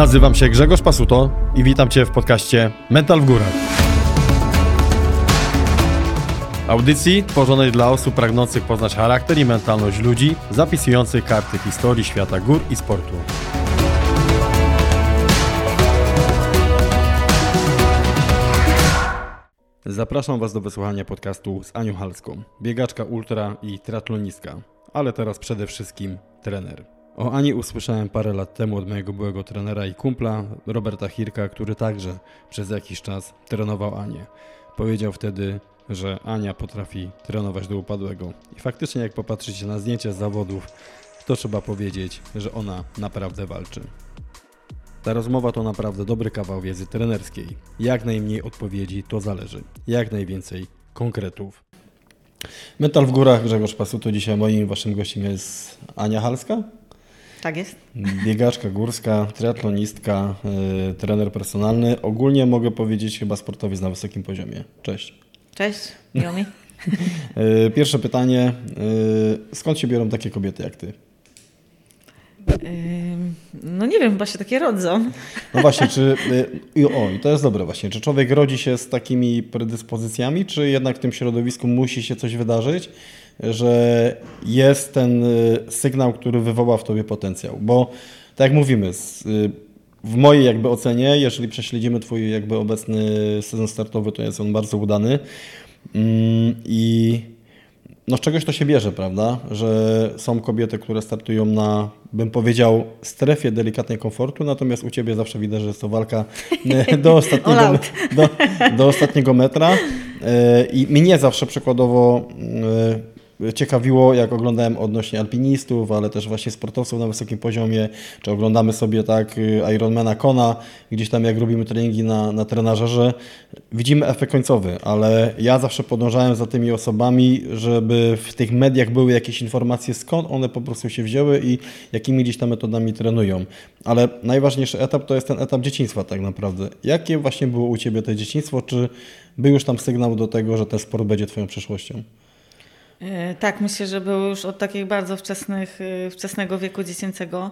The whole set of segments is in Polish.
Nazywam się Grzegorz Pasuto i witam Cię w podcaście Mental w Górach. Audycji tworzonej dla osób pragnących poznać charakter i mentalność ludzi, zapisujących karty historii świata gór i sportu. Zapraszam Was do wysłuchania podcastu z Anią Halską, biegaczka ultra i triatlonistka, ale teraz przede wszystkim trener. O Ani usłyszałem parę lat temu od mojego byłego trenera i kumpla, Roberta Hirka, który także przez jakiś czas trenował Anię. Powiedział wtedy, że Ania potrafi trenować do upadłego. I faktycznie jak popatrzycie na zdjęcia z zawodów, to trzeba powiedzieć, że ona naprawdę walczy. Ta rozmowa to naprawdę dobry kawał wiedzy trenerskiej. Jak najmniej odpowiedzi to zależy. Jak najwięcej konkretów. Metal w górach, Grzegorz Pasuto. Dzisiaj moim waszym gościem jest Ania Halska. Tak jest. Biegaczka górska, triatlonistka, yy, trener personalny. Ogólnie mogę powiedzieć chyba sportowiec na wysokim poziomie. Cześć. Cześć, miło mi. Yy, pierwsze pytanie. Yy, skąd się biorą takie kobiety jak ty? No nie wiem, chyba się takie rodzą. No właśnie, czy. Y, o, i to jest dobre właśnie. Czy człowiek rodzi się z takimi predyspozycjami, czy jednak w tym środowisku musi się coś wydarzyć, że jest ten y, sygnał, który wywoła w tobie potencjał? Bo tak jak mówimy, y, w mojej jakby ocenie, jeżeli prześledzimy twój jakby obecny sezon startowy, to jest on bardzo udany. Mm, I no z czegoś to się bierze, prawda? Że są kobiety, które startują na, bym powiedział, strefie delikatnej komfortu, natomiast u Ciebie zawsze widać, że jest to walka e, do ostatniego, do, do ostatniego metra. I mnie zawsze przykładowo ciekawiło, jak oglądałem odnośnie alpinistów, ale też właśnie sportowców na wysokim poziomie, czy oglądamy sobie tak y, Ironmana Kona, gdzieś tam jak robimy treningi na, na trenażerze, widzimy efekt końcowy, ale ja zawsze podążałem za tymi osobami, żeby w tych mediach były jakieś informacje, skąd one po prostu się wzięły i jakimi gdzieś tam metodami trenują. Ale najważniejszy etap to jest ten etap dzieciństwa tak naprawdę. Jakie właśnie było u Ciebie to dzieciństwo? Czy był już tam sygnał do tego, że ten sport będzie Twoją przyszłością? E, tak, myślę, że był już od takich bardzo wczesnych, e, wczesnego wieku dziecięcego.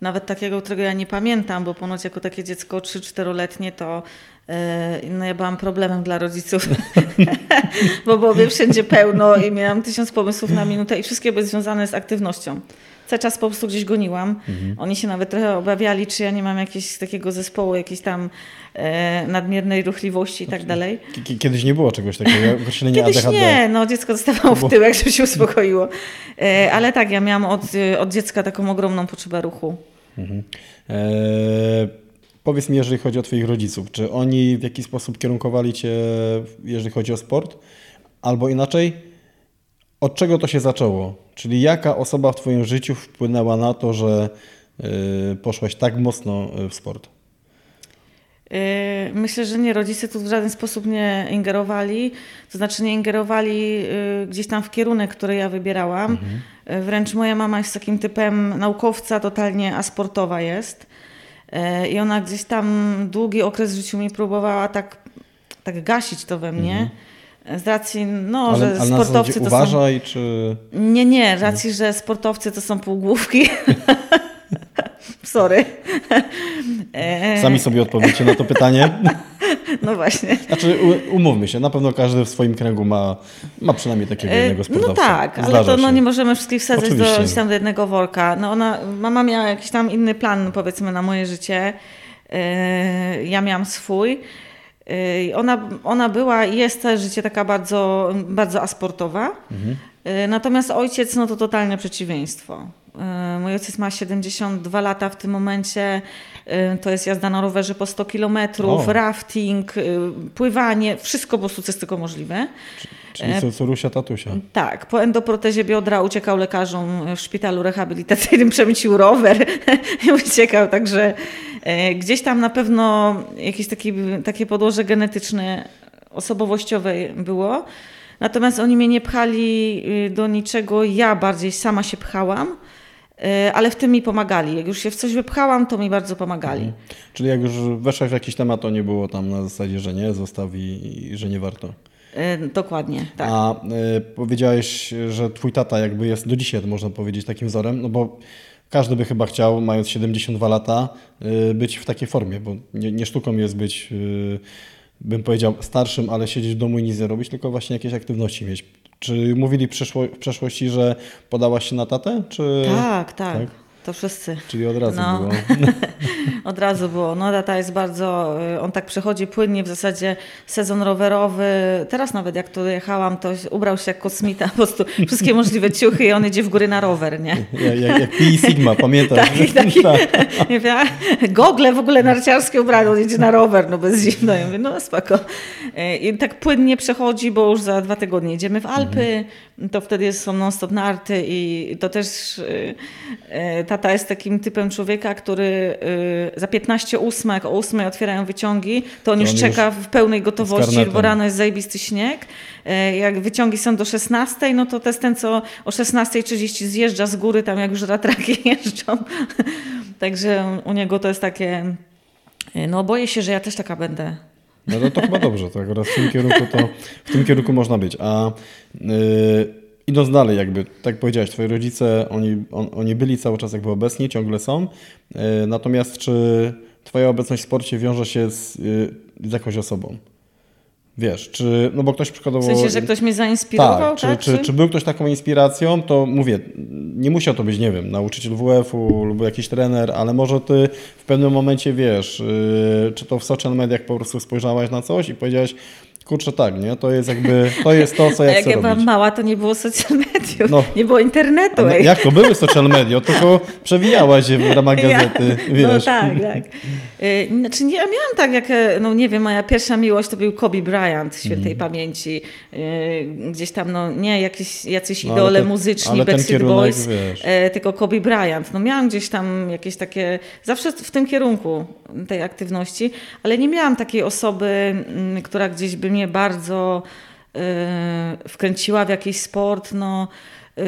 Nawet takiego, którego ja nie pamiętam, bo ponoć jako takie dziecko 3-4-letnie to e, no ja byłam problemem dla rodziców, bo było wszędzie pełno i miałam tysiąc pomysłów na minutę i wszystkie były związane z aktywnością cały czas po prostu gdzieś goniłam. Mhm. Oni się nawet trochę obawiali, czy ja nie mam jakiegoś takiego zespołu, jakiejś tam e, nadmiernej ruchliwości i tak dalej. Kiedyś nie było czegoś takiego, określenia Kiedyś ADHD. nie, no dziecko dostawało w tyłek, żeby się uspokoiło. E, ale tak, ja miałam od, od dziecka taką ogromną potrzebę ruchu. Mhm. E, powiedz mi, jeżeli chodzi o Twoich rodziców, czy oni w jakiś sposób kierunkowali Cię, jeżeli chodzi o sport? Albo inaczej, od czego to się zaczęło? Czyli jaka osoba w Twoim życiu wpłynęła na to, że y, poszłaś tak mocno y, w sport? Y, myślę, że nie, rodzice tu w żaden sposób nie ingerowali, to znaczy nie ingerowali gdzieś tam w kierunek, który ja wybierałam. Mhm. Wręcz moja mama jest takim typem naukowca, totalnie asportowa jest. I ona gdzieś tam długi okres w życiu mi próbowała tak, tak gasić to we mnie. Mhm z racji, no, ale, że ale sportowcy to uważaj, są... czy... Nie, nie, z racji, że sportowcy to są półgłówki. Sorry. Sami sobie odpowiecie na to pytanie. No właśnie. Znaczy, umówmy się, na pewno każdy w swoim kręgu ma, ma przynajmniej takiego e, jednego sportowca. No tak, Zdarza ale to no, nie możemy wszystkich wsadzać do, tam do jednego worka. No ona, mama miała jakiś tam inny plan, powiedzmy, na moje życie. E, ja miałam swój. Ona, ona była i jest całe życie taka bardzo, bardzo asportowa. Mhm. Natomiast ojciec, no to totalne przeciwieństwo. Mój ojciec ma 72 lata w tym momencie. To jest jazda na rowerze po 100 kilometrów, rafting, pływanie, wszystko po prostu, co jest tylko możliwe. Czyli co, co Rusia tatusia. Tak, po endoprotezie biodra uciekał lekarzom w szpitalu rehabilitacyjnym, przemycił rower i uciekał, także E, gdzieś tam na pewno jakieś takie, takie podłoże genetyczne, osobowościowe było. Natomiast oni mnie nie pchali y, do niczego, ja bardziej sama się pchałam, e, ale w tym mi pomagali. Jak już się w coś wypchałam, to mi bardzo pomagali. Mhm. Czyli jak już weszłaś w jakiś temat, to nie było tam na zasadzie, że nie, zostaw i, i że nie warto. E, dokładnie, tak. A y, powiedziałeś, że twój tata jakby jest do dzisiaj, można powiedzieć, takim wzorem, no bo każdy by chyba chciał, mając 72 lata, y, być w takiej formie, bo nie, nie sztuką jest być, y, bym powiedział, starszym, ale siedzieć w domu i nic nie robić, tylko właśnie jakieś aktywności mieć. Czy mówili w przeszłości, że podałaś się na tatę? Czy... Tak, tak. tak? To wszyscy. Czyli od razu no. było. od razu było. No tata jest bardzo, y, on tak przechodzi płynnie, w zasadzie sezon rowerowy. Teraz nawet jak tu jechałam, to ubrał się jak kosmita, po prostu wszystkie możliwe ciuchy i on idzie w góry na rower, nie? Jak, jak, jak Pi Sigma, pamiętasz? tak, taki, tak. gogle w ogóle narciarskie ubrane, on idzie na rower, no bez zimno. Ja mówię, no spoko. Y, I tak płynnie przechodzi, bo już za dwa tygodnie jedziemy w Alpy, mhm. to wtedy są non-stop narty i to też y, tata jest takim typem człowieka, który za 15 ósmek, o 8 otwierają wyciągi, to on to już on czeka już w pełnej gotowości, bo rano jest zajebisty śnieg. E, jak wyciągi są do 16, no to to jest ten, co o 16.30 zjeżdża z góry, tam jak już ratraki jeżdżą. Także u niego to jest takie, e, no boję się, że ja też taka będę. No to, to chyba dobrze, tak? Oraz w tym kierunku to w tym kierunku można być. A yy, idąc dalej, jakby, tak powiedziałeś, twoi rodzice, oni, on, oni byli cały czas jakby obecni, ciągle są. Yy, natomiast czy twoja obecność w sporcie wiąże się z, yy, z jakąś osobą? Wiesz, czy, no bo ktoś przykładowo... W sensie, że ktoś mnie zainspirował, tak? tak? Czy, czy, czy, był ktoś taką inspiracją, to mówię, nie musiał to być, nie wiem, nauczyciel WF-u lub jakiś trener, ale może ty w pewnym momencie, wiesz, yy, czy to w social mediach po prostu spojrzałaś na coś i powiedziałaś, Kurczę, tak, nie? To jest jakby, to jest to, co ja Jak chcę ja byłam mała, to nie było social mediów, no. nie było internetu. No, jak to były social media? Tylko przewijałaś się w ramach gazety, ja, wiesz. No tak, tak. Y, znaczy ja miałam tak, jak, e, no nie wiem, moja pierwsza miłość to był Kobe Bryant, świętej mm. pamięci. Y, gdzieś tam, no nie jakieś, jacyś no, idole te, muzyczni, Backstreet Boys, wiesz. E, tylko Kobe Bryant. No miałam gdzieś tam jakieś takie, zawsze w tym kierunku tej aktywności, ale nie miałam takiej osoby, mm, która gdzieś by mnie bardzo y, wkręciła w jakiś sport, no y,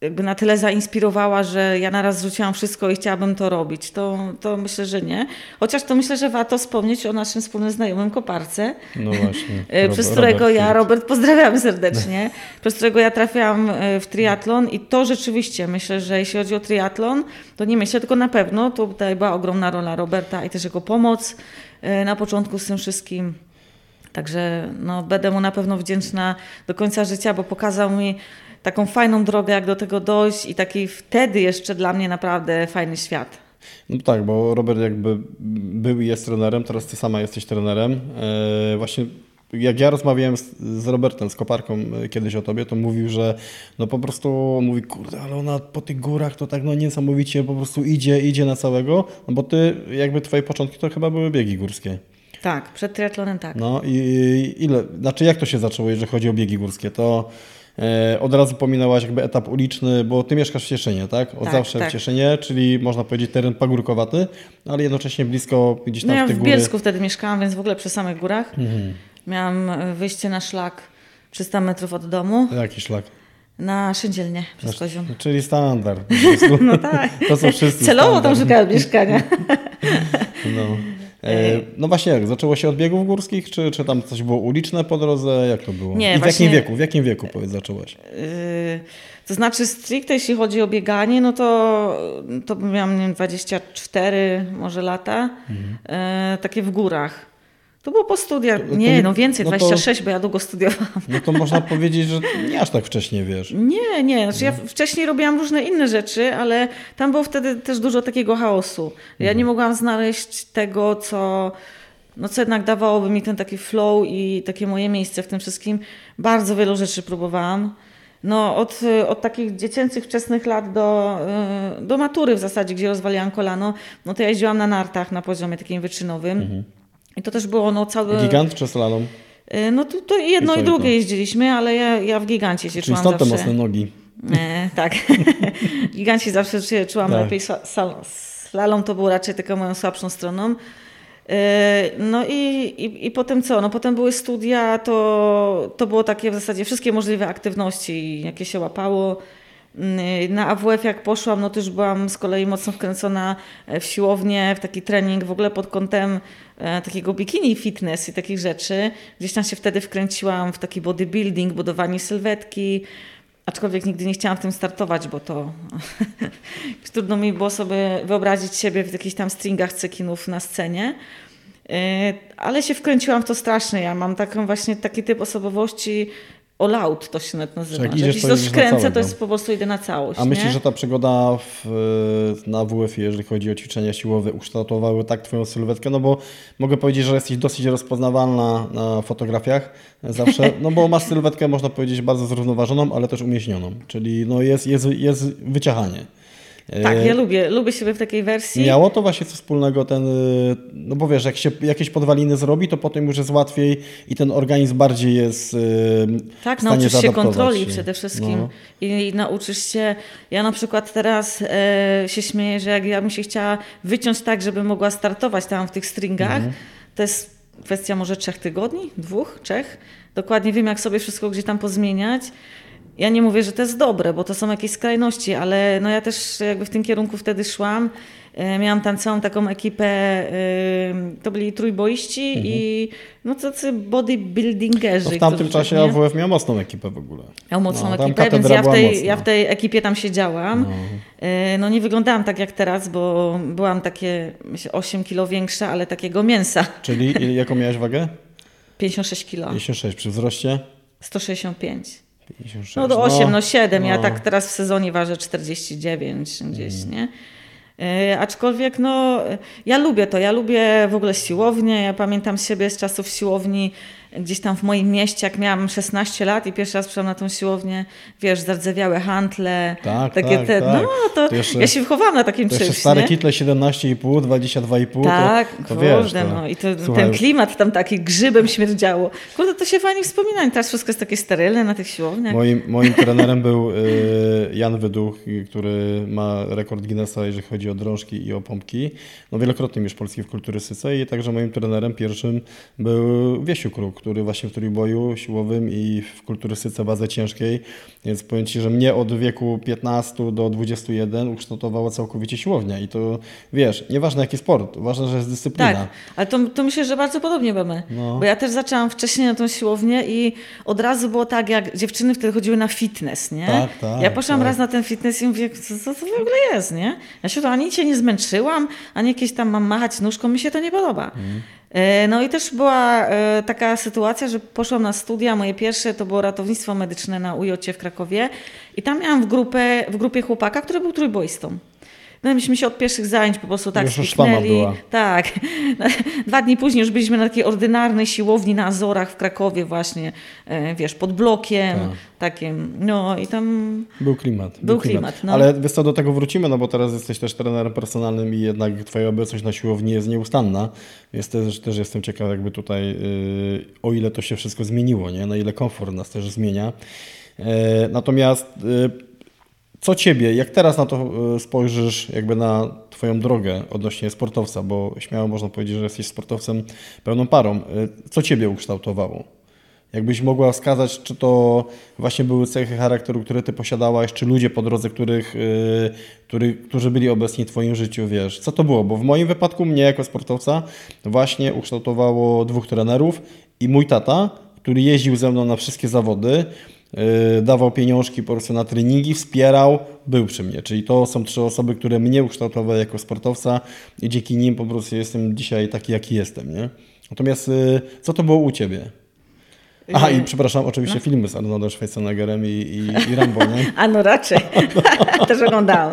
jakby na tyle zainspirowała, że ja naraz rzuciłam wszystko i chciałabym to robić. To, to myślę, że nie. Chociaż to myślę, że warto wspomnieć o naszym wspólnym znajomym Koparce. No właśnie. Y, przez którego Robert ja, Robert, pozdrawiam serdecznie, przez którego ja trafiłam w triatlon i to rzeczywiście myślę, że jeśli chodzi o triatlon, to nie myślę, tylko na pewno tutaj była ogromna rola Roberta i też jego pomoc na początku z tym wszystkim. Także no, będę mu na pewno wdzięczna do końca życia, bo pokazał mi taką fajną drogę, jak do tego dojść i taki wtedy jeszcze dla mnie naprawdę fajny świat. No tak, bo Robert jakby był i jest trenerem, teraz ty sama jesteś trenerem. E, właśnie jak ja rozmawiałem z, z, Robertem, z koparką e, kiedyś o tobie, to mówił, że no po prostu mówi, kurde, ale ona po tych górach to tak no niesamowicie po prostu idzie, idzie na całego, no bo ty jakby twoje początki to chyba były biegi górskie. Tak, przed triatlonem tak. No i ile, znaczy jak to się zaczęło, jeżeli chodzi o biegi górskie? To e, od razu pominęłaś jakby etap uliczny, bo ty mieszkasz w Cieszynie, tak? Od tak, zawsze tak. w Cieszynie, czyli można powiedzieć teren pagórkowaty, ale jednocześnie blisko gdzieś tam no ja w tych w Bielsku wtedy mieszkałam, więc w ogóle przy samych górach. Mhm. Miałam wyjście na szlak 300 metrów od domu. Jaki szlak? Na Szyndzielnie przez Kozium. Czyli standard. no tak. To są wszyscy Celowo standard. tam szukałem mieszkania. no. E, no właśnie, jak zaczęło się od biegów górskich, czy, czy tam coś było uliczne po drodze? Jak to było? Nie, I w właśnie, jakim wieku? W jakim wieku powiedz, zaczęłaś? Yy, to znaczy stricte jeśli chodzi o bieganie, no to, to miałam nie 24 może lata, mhm. yy, takie w górach. To było po studiach. Nie, no więcej, no 26, to, bo ja długo studiowałam. No to można powiedzieć, że nie aż tak wcześnie wiesz. Nie, nie. Znaczy ja wcześniej robiłam różne inne rzeczy, ale tam było wtedy też dużo takiego chaosu. Ja mhm. nie mogłam znaleźć tego, co, no co jednak dawałoby mi ten taki flow i takie moje miejsce w tym wszystkim. Bardzo wielu rzeczy próbowałam. No, od, od takich dziecięcych, wczesnych lat do, y, do matury w zasadzie, gdzie rozwaliłam kolano, no to ja jeździłam na nartach na poziomie takim wyczynowym. Mhm. I to też było no cały... Gigant czy slalom? Y, no to, to jedno i, i drugie jeździliśmy, ale ja, ja w gigancie się Czyli czułam stąd te mocne nogi. E, tak. w gigancie zawsze się czułam tak. lepiej. Slalom to był raczej taką moją słabszą stroną. E, no i, i, i potem co? No potem były studia, to, to było takie w zasadzie wszystkie możliwe aktywności, jakie się łapało. Mm, na AWF jak poszłam, no też byłam z kolei mocno wkręcona w siłownię, w taki trening w ogóle pod kątem e, takiego bikini fitness i takich rzeczy. Gdzieś tam się wtedy wkręciłam w taki bodybuilding, budowanie sylwetki, Aczkolwiek nigdy nie chciałam w tym startować, bo to trudno mi było sobie wyobrazić siebie w jakichś tam stringach cekinów na scenie. E, ale się wkręciłam w to strasznie. Ja mam taką właśnie taki typ osobowości all out to się nawet nazywa. Jak, idziesz, to coś kręcę, to jest po prostu idę na całość. A myślisz, nie? że ta przygoda w, na WF, jeżeli chodzi o ćwiczenia siłowe, ukształtowały tak twoją sylwetkę? No bo mogę powiedzieć, że jesteś dosyć rozpoznawalna na fotografiach zawsze, no bo masz sylwetkę, można powiedzieć, bardzo zrównoważoną, ale też umieśnioną, czyli no jest, jest, jest wyciachanie. Tak, ja lubię, lubię siebie w takiej wersji. Miało to właśnie co wspólnego ten, y, no bo wiesz, jak się jakieś podwaliny zrobi, to potem już jest łatwiej i ten organizm bardziej jest y, Tak, nauczysz się kontroli przede wszystkim no. I, I, nauczysz się, ja na przykład teraz e, się śmieję, że jak ja bym się chciała wyciąć tak, żeby mogła startować tam w tych stringach, mhm. to jest kwestia może trzech tygodni, dwóch, trzech. Dokładnie wiem, jak sobie wszystko gdzie tam pozmieniać. Ja nie mówię, że to jest dobre, bo to są jakieś skrajności, ale no ja też jakby w tym kierunku wtedy szłam. E, miałam tam całą taką ekipę, e, to byli trójboiści mhm. i no tacy bodybuildingerzy. To w tamtym czasie AWF miał mocną ekipę w ogóle. Miał mocną no, ekipę, więc ja w, tej, ja w tej ekipie tam siedziałam. No. E, no nie wyglądałam tak jak teraz, bo byłam takie myślę, 8 kilo większa, ale takiego mięsa. Czyli jaką miałaś wagę? 56 kilo. 56 przy wzroście? 165. 56. No do 8, no, no 7. No. Ja tak teraz w sezonie ważę 49 gdzieś, mm. nie? E, aczkolwiek no, ja lubię to, ja lubię w ogóle siłownię. Ja pamiętam siebie z czasów siłowni gdzieś tam w moim mieście, jak miałam 16 lat i pierwszy raz przyszłam na tą siłownię, wiesz, zardzewiałe hantle, tak, takie tak, te, tak. no to, to jeszcze, ja się wychowałam na takim czymś, stare kitle 17,5, 22,5, Tak, to, to kurde, wiesz, to, no i to, ten klimat tam taki grzybem śmierdziało. Kurde, to się fajnie wspomina, teraz wszystko jest takie sterylne na tych siłowniach. Moim, moim trenerem był y, Jan Wyduch, który ma rekord Guinnessa, jeżeli chodzi o drążki i o pompki. No wielokrotnie już polski w kulturystyce i także moim trenerem pierwszym był Wiesiu Kruk, który właśnie w trójboju siłowym i w kulturystyce bazę ciężkiej, więc powiem Ci, że mnie od wieku 15 do 21 ukształtowała całkowicie siłownia i to wiesz, nieważne jaki sport, ważne, że jest dyscyplina. Tak, ale to, to myślę, że bardzo podobnie mamy, no. bo ja też zaczęłam wcześniej na tą siłownię i od razu było tak, jak dziewczyny wtedy chodziły na fitness, nie? Tak, tak, ja poszłam tak. raz na ten fitness i mówię, co, co to w ogóle jest, nie? Ja się to ani cię nie zmęczyłam, ani jakieś tam mam machać nóżką, mi się to nie podoba. Mm. E, no i też była e, taka sytuacja, że poszłam na studia, moje pierwsze to było ratownictwo medyczne na UJ w Krakowie i tam miałam w, grupę, w grupie chłopaka, który był trójboistą. No myśmy się od pierwszych zajęć po prostu tak już była. Tak. Dwa dni później już byliśmy na takiej ordynarnej siłowni na Azorach w Krakowie właśnie, e, wiesz, pod blokiem tak. takim. No i tam... Był klimat. Był, był klimat, klimat no. Ale wiesz co, do tego wrócimy, no bo teraz jesteś też trenerem personalnym i jednak twoja obecność na siłowni jest nieustanna. Więc też, też jestem ciekaw jakby tutaj, yy, o ile to się wszystko zmieniło, nie? Na ile komfort nas też zmienia. Yy, natomiast... Co ciebie, jak teraz na to e, spojrzysz, jakby na Twoją drogę odnośnie sportowca, bo śmiało można powiedzieć, że jesteś sportowcem pełną parą, e, co ciebie ukształtowało? Jakbyś mogła wskazać, czy to właśnie były cechy charakteru, które ty posiadałaś, czy ludzie po drodze, których, yy, który, którzy byli obecni w twoim życiu, wiesz, co to było? Bo w moim wypadku mnie jako sportowca właśnie ukształtowało dwóch trenerów i mój tata, który jeździł ze mną na wszystkie zawody, dawał pieniążki po prostu na treningi, wspierał, był przy mnie. Czyli to są trzy osoby, które mnie ukształtowały jako sportowca i dzięki nim po prostu jestem dzisiaj taki, jaki jestem. Nie? Natomiast y, co to było u Ciebie? Aha, i przepraszam, oczywiście no. filmy z Arnoldem Schwarzeneggerem i, i, i Rambo, nie? A no raczej. Też oglądałam.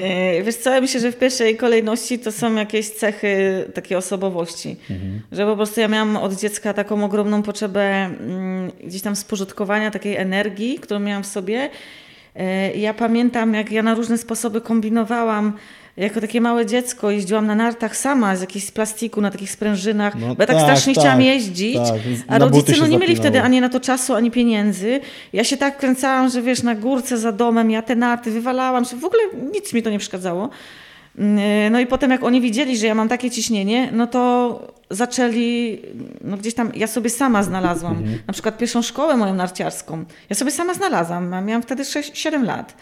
E, wiesz co, ja myślę, że w pierwszej kolejności to są jakieś cechy takiej osobowości. Mhm. Że po prostu ja miałam od dziecka taką ogromną potrzebę mm, gdzieś tam spożytkowania takiej energii, którą miałam w sobie. E, ja pamiętam, jak ja na różne sposoby kombinowałam jako takie małe dziecko jeździłam na nartach sama z jakichś plastiku, na takich sprężynach, no, bo ja tak, tak strasznie tak, chciałam jeździć, tak. a rodzice no, nie mieli wtedy ani na to czasu, ani pieniędzy. Ja się tak kręcałam, że wiesz, na górce za domem, ja te narty wywalałam, w ogóle nic mi to nie przeszkadzało. Mm, no i potem jak oni widzieli, że ja mam takie ciśnienie, no to zaczęli, no gdzieś tam, ja sobie sama znalazłam, mhm. na przykład pierwszą szkołę moją narciarską, ja sobie sama znalazłam, miałam wtedy 6, 7 lat.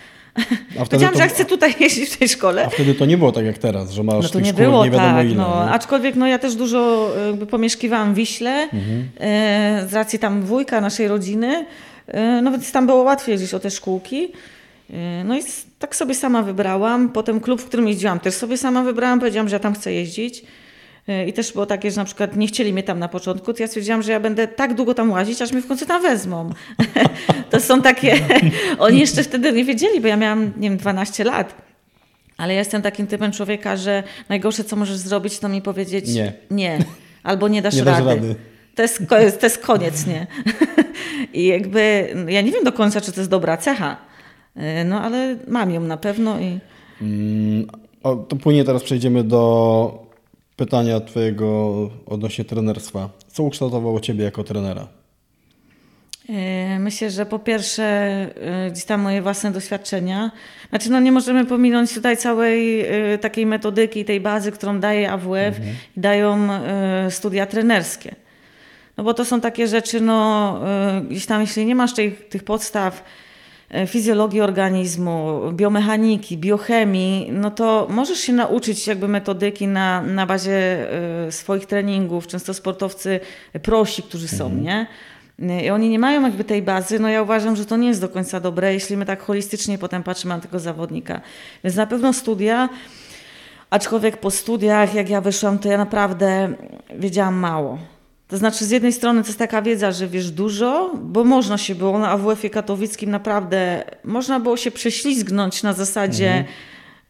Powiedziałam, to, że chcę tutaj jeździć w tej szkole. A wtedy to nie było tak jak teraz, że masz no to nie było nie tak, ile. No. Aczkolwiek no, ja też dużo jakby pomieszkiwałam w Wiśle mhm. e, z racji tam wujka naszej rodziny. No więc tam było łatwiej gdzieś o te szkółki. No i tak sobie sama wybrałam. Potem klub, w którym jeździłam, też sobie sama wybrałam. Powiedziałam, że ja tam chcę jeździć. I też było takie, że na przykład nie chcieli mnie tam na początku, to ja stwierdziłam, że ja będę tak długo tam łazić, aż mnie w końcu tam wezmą. to są takie... Oni jeszcze wtedy nie wiedzieli, bo ja miałam, nie wiem, 12 lat. Ale ja jestem takim typem człowieka, że najgorsze, co możesz zrobić, to mi powiedzieć nie. Nie. Albo nie dasz, nie rady. dasz rady. To jest, to jest koniec, nie? I jakby ja nie wiem do końca, czy to jest dobra cecha, no ale mam ją na pewno i... Mm, o, to płynie teraz przejdziemy do pytania Twojego odnośnie trenerstwa. Co ukształtowało Ciebie jako trenera? E, myślę, że po pierwsze e, gdzieś tam moje własne doświadczenia. Znaczy no nie możemy pominąć tutaj całej e, takiej metodyki, tej bazy, którą daje AWF mhm. i dają studia trenerskie. No bo to są takie rzeczy, no gdzieś tam jeśli nie masz tych, tych podstaw, fizjologii organizmu, biomechaniki, biochemii, no to możesz się nauczyć jakby metodyki na, na bazie e, swoich treningów. Często sportowcy prosi, którzy są, mhm. nie? I oni nie mają jakby tej bazy, no ja uważam, że to nie jest do końca dobre, jeśli my tak holistycznie potem patrzymy na tego zawodnika. Więc na pewno studia, aczkolwiek po studiach, jak ja wyszłam, to ja naprawdę wiedziałam mało. To znaczy, z jednej strony to jest taka wiedza, że wiesz dużo, bo można się było na AWF-ie katowickim naprawdę, można było się prześlizgnąć na zasadzie, mhm.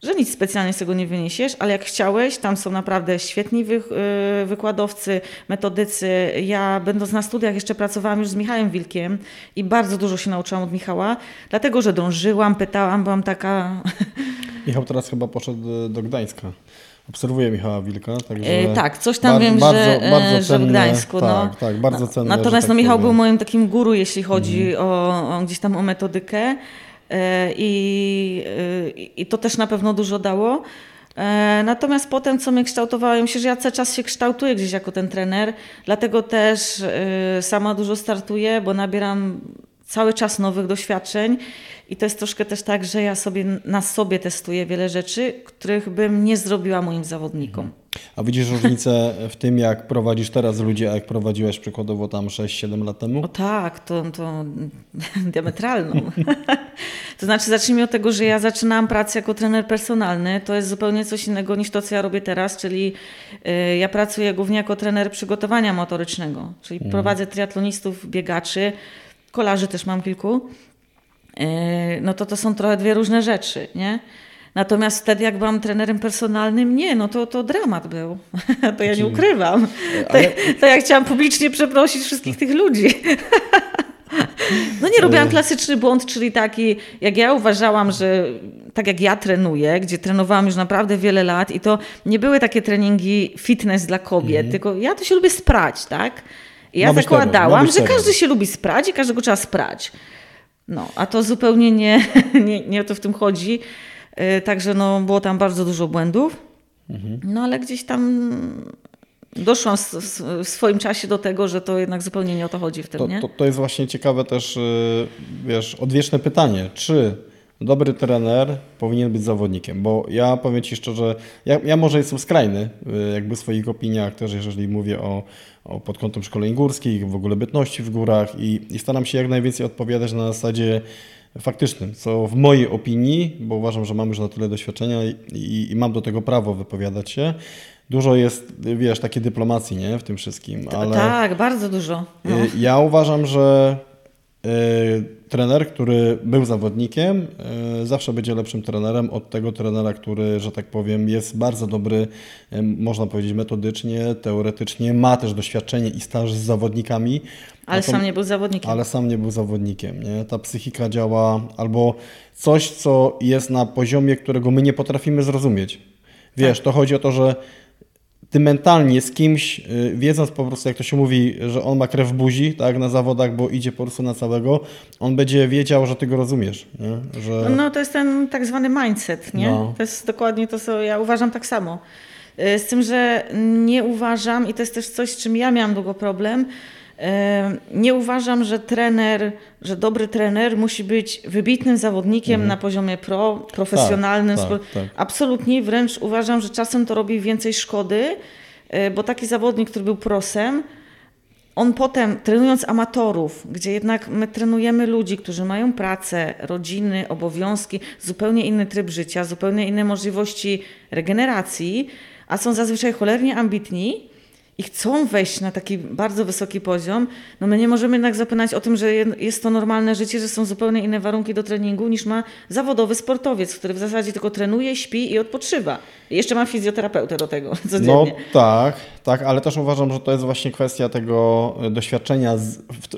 że nic specjalnie z tego nie wyniesiesz, ale jak chciałeś, tam są naprawdę świetni wy, y, wykładowcy, metodycy. Ja będąc na studiach jeszcze pracowałam już z Michałem Wilkiem i bardzo dużo się nauczyłam od Michała, dlatego, że dążyłam, pytałam, byłam taka... Michał teraz chyba poszedł do Gdańska. Obserwuję Michała Wilka. Także e, tak, coś tam wiem, bardzo, że, e, bardzo że w Gdańsku. Tak, no. tak, bardzo cenne. Natomiast tak no, Michał powiem. był moim takim guru, jeśli chodzi mhm. o, o, gdzieś tam o metodykę e, i, i to też na pewno dużo dało. Natomiast potem, co mnie kształtowało, ja myślę, że ja cały czas się kształtuję gdzieś jako ten trener, dlatego też sama dużo startuję, bo nabieram cały czas nowych doświadczeń i to jest troszkę też tak, że ja sobie na sobie testuję wiele rzeczy, których bym nie zrobiła moim zawodnikom. A widzisz różnicę w tym, jak prowadzisz teraz ludzi, a jak prowadziłeś przykładowo tam 6-7 lat temu? O tak, to, to diametralną. to znaczy, zacznijmy od tego, że ja zaczynałam pracę jako trener personalny. To jest zupełnie coś innego niż to, co ja robię teraz, czyli y, ja pracuję głównie jako trener przygotowania motorycznego, czyli hmm. prowadzę triatlonistów, biegaczy, kolarzy też mam kilku, no to to są trochę dwie różne rzeczy, nie? Natomiast wtedy, jak byłam trenerem personalnym, nie, no to, to dramat był. to ja nie ukrywam. To, to ja chciałam publicznie przeprosić wszystkich tych ludzi. No nie robiłam klasyczny błąd, czyli taki, jak ja uważałam, że tak jak ja trenuję, gdzie trenowałam już naprawdę wiele lat i to nie były takie treningi fitness dla kobiet, mm. tylko ja to się lubię sprać, tak? I ja zakładałam, że każdy się lubi sprać i każdego trzeba sprać. No, a to zupełnie nie, nie, nie o to w tym chodzi. Y, także no, było tam bardzo dużo błędów. Mhm. No ale gdzieś tam doszłam w swoim czasie do tego, że to jednak zupełnie nie o to chodzi w tym, to, nie? To, to jest właśnie ciekawe też, y, wiesz, odwieczne pytanie. Czy dobry trener powinien być zawodnikiem, bo ja powiem Ci szczerze, ja, ja może jestem skrajny y, jakby w swoich opiniach też, jeżeli mówię o, o pod kątem szkoleń górskich, w ogóle bytności w górach i, i staram się jak najwięcej odpowiadać na zasadzie faktycznym, co w mojej opinii, bo uważam, że mam już na tyle doświadczenia i, i, i mam do tego prawo wypowiadać się, dużo jest, wiesz, takiej dyplomacji, nie, w tym wszystkim. Ale tak, bardzo dużo. No. Ja uważam, że y, trener, który był zawodnikiem, e, zawsze będzie lepszym trenerem od tego trenera, który, że tak powiem, jest bardzo dobry, e, można powiedzieć, metodycznie, teoretycznie, ma też doświadczenie i staż z zawodnikami. Ale to, sam nie był zawodnikiem. Ale sam nie był zawodnikiem. Nie? Ta psychika działa albo coś, co jest na poziomie, którego my nie potrafimy zrozumieć. Wiesz, tak. to chodzi o to, że ty mentalnie z kimś, y, wiedząc po prostu, jak to się mówi, że on ma krew w buzi, tak, na zawodach, bo idzie po prostu na całego, on będzie wiedział, że ty go rozumiesz. Nie? Że... No to jest ten tak zwany mindset, nie? No. To jest dokładnie to, co ja uważam tak samo. Y, z tym, że nie uważam, i to jest też coś, z czym ja miałam długo problem, nie uważam, że trener, że dobry trener musi być wybitnym zawodnikiem mhm. na poziomie pro, profesjonalnym. Tak, tak, tak. Absolutnie, wręcz uważam, że czasem to robi więcej szkody, e, bo taki zawodnik, który był prosem, on potem, trenując amatorów, gdzie jednak my trenujemy ludzi, którzy mają pracę, rodziny, obowiązki, zupełnie inny tryb życia, zupełnie inne możliwości regeneracji, a są zazwyczaj cholernie ambitni, i chcą wejść na taki bardzo wysoki poziom, no my nie możemy jednak zapominać o tym, że jest to normalne życie, że są zupełnie inne warunki do treningu niż ma zawodowy sportowiec, który w zasadzie tylko trenuje, śpi i odpoczywa. I jeszcze ma fizjoterapeutę do tego codziennie. No tak, tak, ale też uważam, że to jest właśnie kwestia tego e, doświadczenia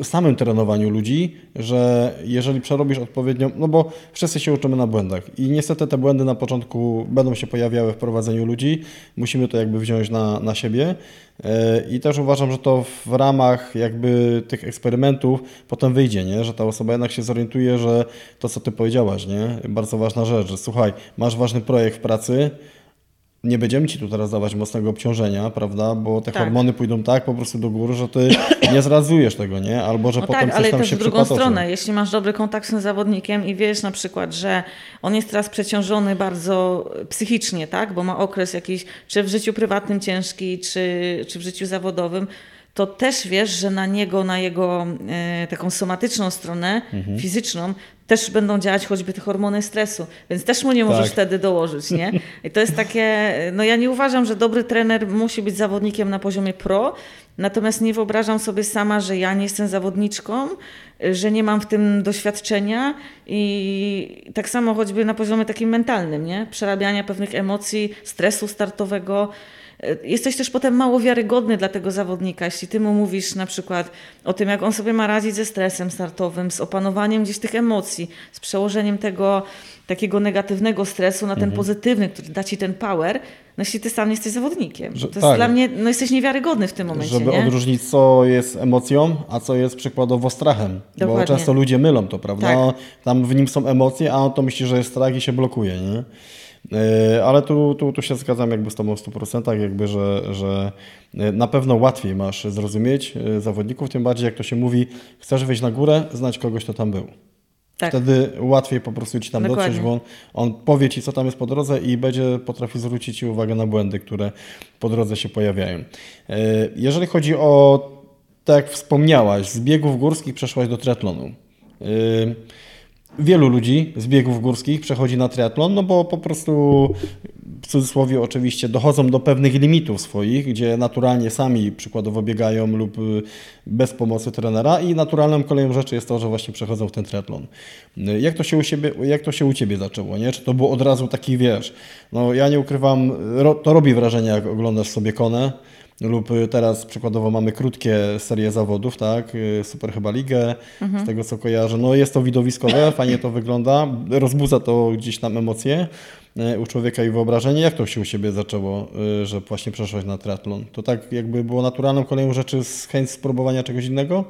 w samym trenowaniu ludzi, że jeżeli przerobisz odpowiednio, no bo wszyscy się uczymy na błędach i niestety te błędy na początku będą się pojawiały w prowadzeniu ludzi, musimy to jakby wziąć na, na siebie. E, I też uważam, że to w ramach jakby tych eksperymentów potem wyjdzie, nie? że ta osoba jednak się zorientuje, że to, co ty powiedziałaś, nie? bardzo ważna rzecz, że słuchaj, masz ważny projekt w pracy, nie będziemy ci tu teraz dawać mocnego obciążenia, prawda? Bo te tak. hormony pójdą tak po prostu do góry, że ty nie zrazujesz tego, nie? Albo że no potem tak, coś tam się w drugą stronę, jeśli masz dobry kontakt z tym zawodnikiem i wiesz na przykład, że on jest teraz przeciążony bardzo psychicznie, tak? Bo ma okres jakiś, czy w życiu prywatnym ciężki, czy, czy w życiu zawodowym, to też wiesz, że na niego, na jego e, taką somatyczną stronę, mhm. fizyczną, też będą działać choćby te hormony stresu, więc też mu nie możesz tak. wtedy dołożyć, nie? I to jest takie, no ja nie uważam, że dobry trener musi być zawodnikiem na poziomie pro, natomiast nie wyobrażam sobie sama, że ja nie jestem zawodniczką, że nie mam w tym doświadczenia i tak samo choćby na poziomie takim mentalnym, nie? Przerabiania pewnych emocji, stresu startowego, Jesteś też potem mało wiarygodny dla tego zawodnika, jeśli ty mu mówisz na przykład o tym, jak on sobie ma radzić ze stresem startowym, z opanowaniem gdzieś tych emocji, z przełożeniem tego takiego negatywnego stresu na ten mhm. pozytywny, który da ci ten power, no jeśli ty sam nie jesteś zawodnikiem. Że, to jest tak. dla mnie, no jesteś niewiarygodny w tym momencie. Żeby nie? odróżnić, co jest emocją, a co jest przykładowo strachem. Dokładnie. Bo często ludzie mylą to, prawda? Tak. Tam w nim są emocje, a on to myśli, że jest strach i się blokuje, nie? E, ale tu, tu, tu się zgadzam jakby z Tobą w 100%, jakby, że, że e, na pewno łatwiej masz zrozumieć e, zawodników, tym bardziej jak to się mówi, chcesz wejść na górę, znać kogoś, kto tam był. Tak. Wtedy łatwiej po prostu Ci tam Dokładnie. dotrzeć, bo on, on, powie Ci, co tam jest po drodze i będzie potrafił zwrócić Ci uwagę na błędy, które po drodze się pojawiają. Jeżeli chodzi o, tak jak wspomniałaś, z biegów górskich przeszłaś do triatlonu. Wielu ludzi z biegów górskich przechodzi na triatlon, no bo po prostu w cudzysłowie oczywiście dochodzą do pewnych limitów swoich, gdzie naturalnie sami przykładowo biegają lub y, bez pomocy trenera i naturalną koleją rzeczy jest to, że właśnie przechodzą w ten triatlon. Jak to się u, siebie, jak to się u Ciebie zaczęło? Nie? Czy to było od razu taki, wiesz, no ja nie ukrywam, to robi wrażenie jak oglądasz sobie konę, lub y, teraz przykładowo mamy krótkie serie zawodów, tak? Y, Super chyba ligę, mhm. z tego co kojarzę. No jest to widowiskowe, fajnie to wygląda, rozbudza to gdzieś tam emocje y, u człowieka i wyobrażenie. Jak to się u siebie zaczęło, że właśnie przeszłaś na triatlon? To tak jakby było naturalną kolejną rzeczy z chęć spróbowania czegoś innego?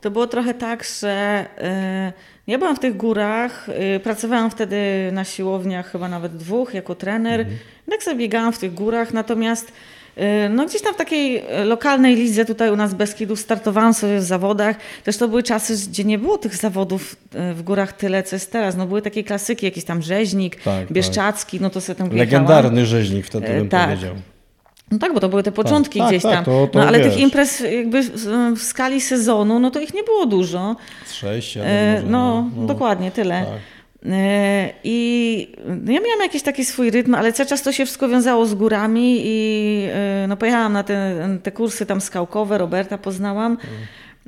To było trochę tak, że yy, ja byłam w tych górach, yy, pracowałam wtedy na siłowniach, chyba nawet dwóch, jako trener. Mhm. Tak sobie biegałam w tych górach, natomiast no gdzieś tam w takiej y, lokalnej lidze tutaj u nas Beskidu startowałam sobie w zawodach. Też to były czasy, gdzie nie było tych zawodów y, w górach tyle, co jest teraz. No były takie klasyki, jakiś tam rzeźnik, tak, Bieszczacki, tak. no to sobie tam Legendarny rzeźnik wtedy bym tak. powiedział. No tak, bo to były te początki tak, gdzieś tak, tam. To, to no ale wiesz. tych imprez jakby w skali sezonu, no to ich nie było dużo. Sześć, e, no, no, no, dokładnie, tyle. Tak. I no ja miałam jakiś taki swój rytm, ale cały czas to się wszystko wiązało z górami i e, no pojechałam na te, te kursy tam skałkowe, Roberta poznałam. Mhm.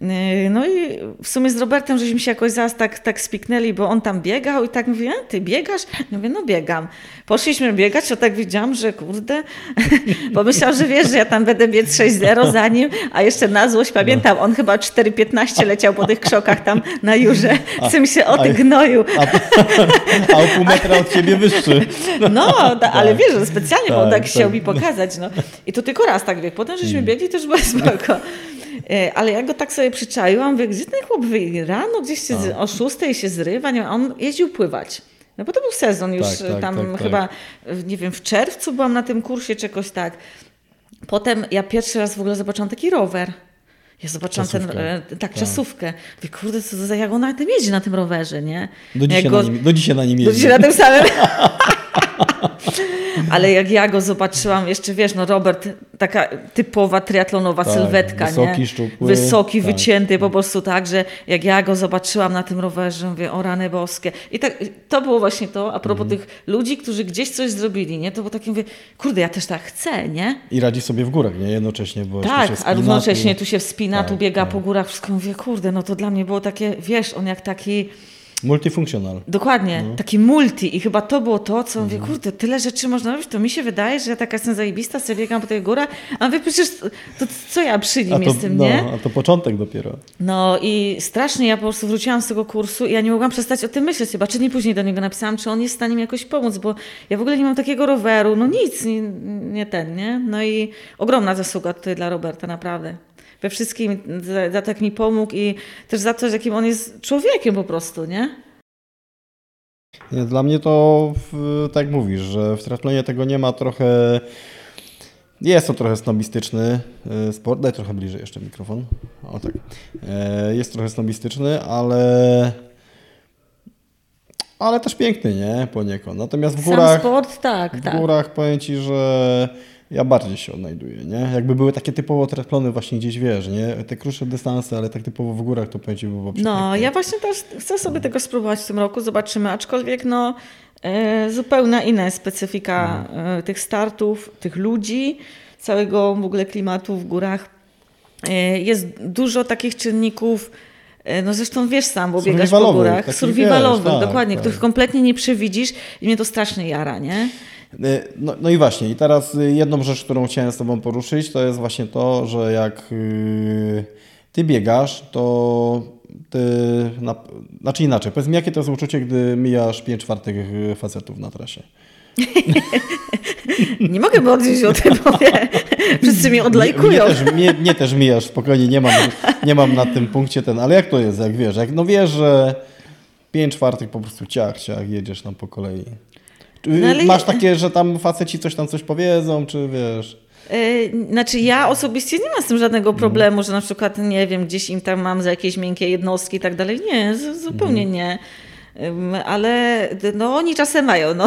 Yy, no i w sumie z Robertem żeśmy się jakoś zaraz tak, tak spiknęli, bo on tam biegał i tak mówię, ty biegasz? Ja mówię, no biegam. Poszliśmy biegać, to tak widziałam, że kurde, pomyślał, że wiesz, że ja tam będę biec 6-0 za nim, a jeszcze na złość pamiętam, on chyba 4-15 leciał po tych krzokach tam na Jurze, w tym się od gnoju. A, a, o pół metra od ciebie wyższy. No, ta, ale tak. wiesz, że specjalnie, tak, bo on tak, tak chciał mi pokazać. No. I to tylko raz tak biegł. Potem żeśmy hmm. biegli, też było spoko. E, ale ja go tak sobie przyczaiłam, mówię, gdzie ten chłop wyjdzie? Rano gdzieś się z, o szóstej się zrywa, nie, on jeździł pływać. No bo to był sezon już tak, tak, tam tak, tak. chyba, nie wiem, w czerwcu byłam na tym kursie czy jakoś tak. Potem ja pierwszy raz w ogóle zobaczyłam taki rower. Ja zobaczyłam czasówkę. ten, e, tak, tak, czasówkę. Mówię, kurde, co za, jak on na tym jeździ, na tym rowerze, nie? Do dzisiaj, go, na, nim, do dzisiaj na nim jeździ. Do dzisiaj na tym samym. ale jak ja go zobaczyłam, jeszcze wiesz, no Robert, taka typowa triatlonowa tak, sylwetka, wysoki, nie? Szczupły, wysoki, tak. wycięty, po prostu tak, że jak ja go zobaczyłam na tym rowerze, mówię, o rany boskie. I tak, to było właśnie to, a propos mhm. tych ludzi, którzy gdzieś coś zrobili, nie? To było takie, mówię, kurde, ja też tak chcę, nie? I radzi sobie w górach, nie? Jednocześnie, bo Tak, a równocześnie tu się wspina, tak, tu biega tak. po górach, wszystko mówię, kurde, no to dla mnie było takie, wiesz, on jak taki Multifunkcjonal. Dokładnie, no. taki multi i chyba to było to, co mówię, mhm. kurde, tyle rzeczy można robić, to mi się wydaje, że ja taka jestem zajebista, sobie biegam po tej górach, a wy przecież, to, to co ja przy nim to, jestem, no, nie? A to początek dopiero. No i strasznie ja po prostu wróciłam z tego kursu i ja nie mogłam przestać o tym myśleć, chyba czy nie później do niego napisałam, czy on jest w stanie mi jakoś pomóc, bo ja w ogóle nie mam takiego roweru, no nic, nie, nie ten, nie? No i ogromna zasługa tutaj dla Roberta, naprawdę we wszystkim, za, za to, jak mi pomógł i też za to, jakim on jest człowiekiem po prostu, nie? Nie, dla mnie to, tak mówisz, że w triathlonie tego nie ma trochę... Jest to trochę snobistyczny e, sport. Daj trochę bliżej jeszcze mikrofon. O tak. E, jest trochę snobistyczny, ale ale też piękny, nie? Poniekąd. Natomiast w górach. Sam sport, tak. W tak. górach powiem ci, że ja bardziej się odnajduję, nie? Jakby były takie typowo triathlony właśnie gdzieś, wiesz, nie? Te krótsze dystanse, ale tak typowo w górach to będzie było No, ja właśnie też chcę sobie tego spróbować w tym roku, zobaczymy, aczkolwiek no e, zupełnie inna specyfika no. tych startów, tych ludzi, całego w ogóle klimatu w górach. E, jest dużo takich czynników, no zresztą wiesz sam, bo biegasz po górach, survivalowych, tak, dokładnie, tak. których kompletnie nie przewidzisz i mnie to strasznie jara, nie? Y, no, no, i właśnie, i teraz y, jedną rzecz, którą chciałem z Tobą poruszyć, to jest właśnie to, że jak y, Ty biegasz, to Ty, na, znaczy inaczej, powiedz mi, jakie to jest uczucie, gdy mijasz 5 czwartych facetów na trasie? nie mogę by odnieść o tym, bo wszyscy mnie odlajkują. Mnie, mnie, też, mnie, mnie, też mijasz, spokojnie, nie mam, nie mam na tym punkcie ten, ale jak to jest, jak wiesz, jak no wiesz, że 5 czwartych po prostu ciach, ciach, jedziesz tam po kolei. No, ale... Masz takie, że tam faceci coś tam coś powiedzą, czy wiesz... Yy, znaczy ja osobiście nie mam z tym żadnego problemu, że na przykład, nie wiem, gdzieś im tam mam za jakieś miękkie jednostki i tak dalej. Nie, zupełnie mhm. nie. ale no oni czasem mają, no.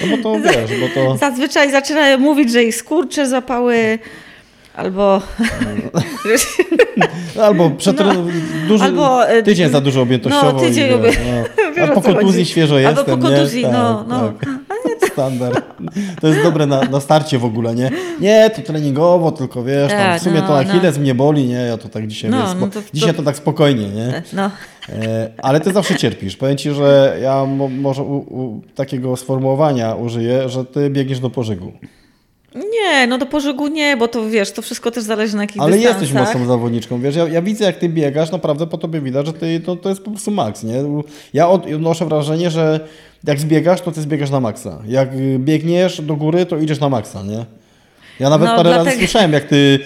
No bo to wiesz, bo to... Zazwyczaj zaczynają mówić, że ich skurcze zapały Albo. Albo przetren... no, duży... albo e, tydzień za dużo objętościowo. No, tydzień i, no. A po kontuzji świeżo jestem. Albo po kontuzji, nie? no. Tak, no. Tak. Standard. To jest dobre na, na starcie w ogóle, nie? Nie, to treningowo, tylko wiesz, tam, w tak, sumie no, to Achilles no. mnie boli, nie? Ja to tak dzisiaj no, wiesz, no to, Dzisiaj to tak spokojnie, nie? E, no. E, ale ty zawsze cierpisz. Powiem ci, że ja mo, może u, u, takiego sformułowania użyję, że ty biegniesz do pożegu. Nie, no do pożegu nie, bo to wiesz, to wszystko też zależy na jakich Ale dystansach. jesteś mocną zawodniczką, wiesz, ja, ja, widzę jak ty biegasz, naprawdę po tobie widać, że ty, to, to jest po prostu maks, nie? Ja odnoszę wrażenie, że jak zbiegasz, to ty zbiegasz na maksa. Jak biegniesz do góry, to idziesz na maksa, nie? Ja nawet no, parę dlatego... razy słyszałem, jak ty,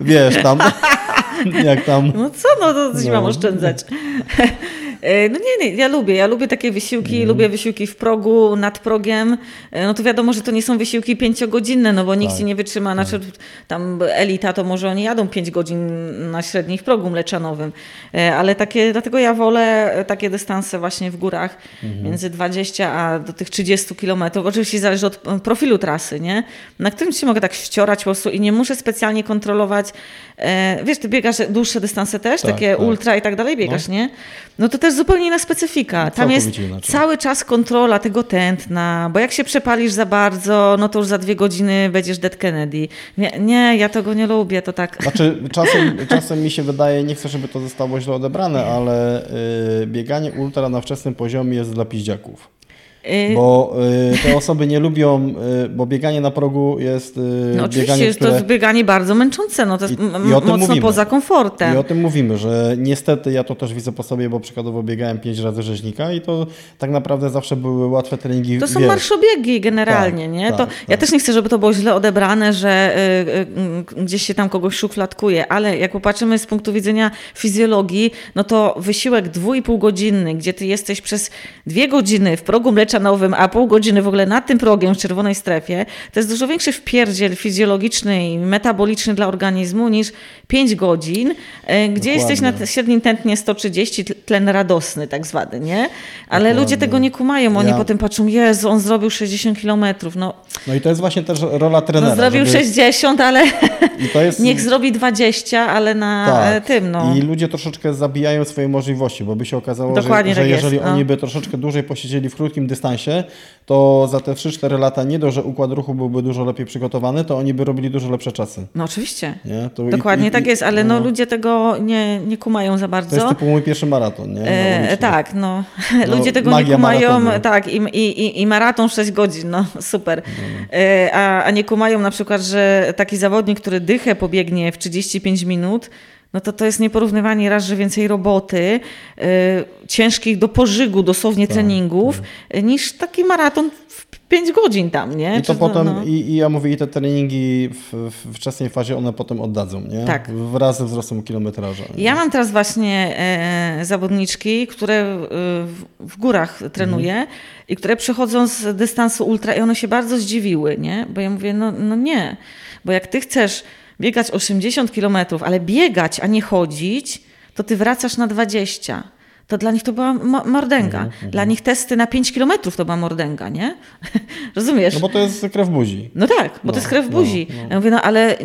wiesz, tam... jak tam... No co, no to coś no. mam oszczędzać. E, no nie, nie, ja lubię, ja lubię takie wysiłki, mm. lubię wysiłki w progu, nad progiem. E, no to wiadomo, że to nie są wysiłki pięciogodzinne, no bo nikt tak. się nie wytrzyma, tak. znaczy tam elita to może oni jadą pięć godzin na średniej w progu mleczanowym, e, ale takie, dlatego ja wolę takie dystanse właśnie w górach, mm. między 20 a do tych 30 kilometrów. Oczywiście zależy od profilu trasy, nie? Na którym się mogę tak ściorać po prostu i nie muszę specjalnie kontrolować. Wiesz, ty biegasz dłuższe dystanse też, tak, takie tak. ultra i tak dalej biegasz, no. nie? No to też jest zupełnie inna specyfika. Tam jest inaczej. cały czas kontrola tego tętna, bo jak się przepalisz za bardzo, no to już za dwie godziny będziesz Dead Kennedy. Nie, nie ja tego nie lubię, to tak. Znaczy, czasem, czasem mi się wydaje, nie chcę, żeby to zostało źle odebrane, ale yy, bieganie ultra na wczesnym poziomie jest dla piździaków. Y, bo y, te osoby nie lubią, y, bo bieganie na progu jest y, no oczywiście bieganie, jest które... to bieganie bardzo męczące, no to jest I, i mocno mówimy. poza komfortem. I o tym mówimy, że niestety ja to też widzę po sobie, bo przykładowo biegałem pięć razy rzeźnika i to tak naprawdę zawsze były łatwe treningi. To są wiesz. marszobiegi generalnie, tak, nie? Tak, to, tak. Ja też nie chcę, żeby to było źle odebrane, że gdzieś się tam kogoś szufladkuje, ale jak popatrzymy z punktu widzenia fizjologii, no to wysiłek dwu i pół godzinny, gdzie ty jesteś przez dwie godziny w progu mlecznym meczanowym, a pół godziny w ogóle nad tym progiem w czerwonej strefie, to jest dużo większy wpierdziel fizjologiczny i metaboliczny dla organizmu niż 5 godzin, e, gdzie Dokładnie. jesteś na średnim tętnie 130, tlen radosny tak zwany, nie? Ale Dokładnie. ludzie tego nie kumają, oni ja... potem patrzą, Jezu, on zrobił 60 kilometrów. No, no i to jest właśnie też rola trenera. No, zrobił żeby... 60, ale jest... niech zrobi 20, ale na tak. tym. No. I ludzie troszeczkę zabijają swoje możliwości, bo by się okazało, Dokładnie że, tak że jeżeli jest, no. oni by troszeczkę dłużej posiedzieli w krótkim dystansie, to za te 3-4 lata nie dość, że układ ruchu byłby dużo lepiej przygotowany, to oni by robili dużo lepsze czasy. No oczywiście. Dokładnie i, tak jest, ale no, no, ludzie tego nie, nie kumają za bardzo. To jest typu mój pierwszy maraton, nie? E, tak, no. no. Ludzie tego nie kumają, maratonu. tak, i, i, i maraton 6 godzin, no super. No. E, a, a nie kumają na przykład, że taki zawodnik, który dychę pobiegnie w 35 minut, no to to jest nieporównywanie raz, że więcej roboty, yy, ciężkich do pożygu dosłownie tak, treningów, tak. niż taki maraton w 5 godzin tam, nie? I to Czy, potem, no, no. I, I, ja mówię, i te treningi w, w wczesnej fazie one potem oddadzą, nie? Tak. Wraz ze wzrostem kilometraża. Nie? Ja mam teraz właśnie e, zawodniczki, które w, w górach trenuję mhm. i które przechodzą z dystansu ultra i one się bardzo zdziwiły, nie? Bo ja mówię, no, no nie, bo jak ty chcesz biegać 80 kilometrów, ale biegać, a nie chodzić, to ty wracasz na 20 to dla nich to była mordęga. Mhm, mhm. Dla nich testy na 5 kilometrów to była mordęga, nie? Rozumiesz? No bo to jest krew buzi. No tak, bo no, to jest krew no, buzi. No, no. Ja mówię, no ale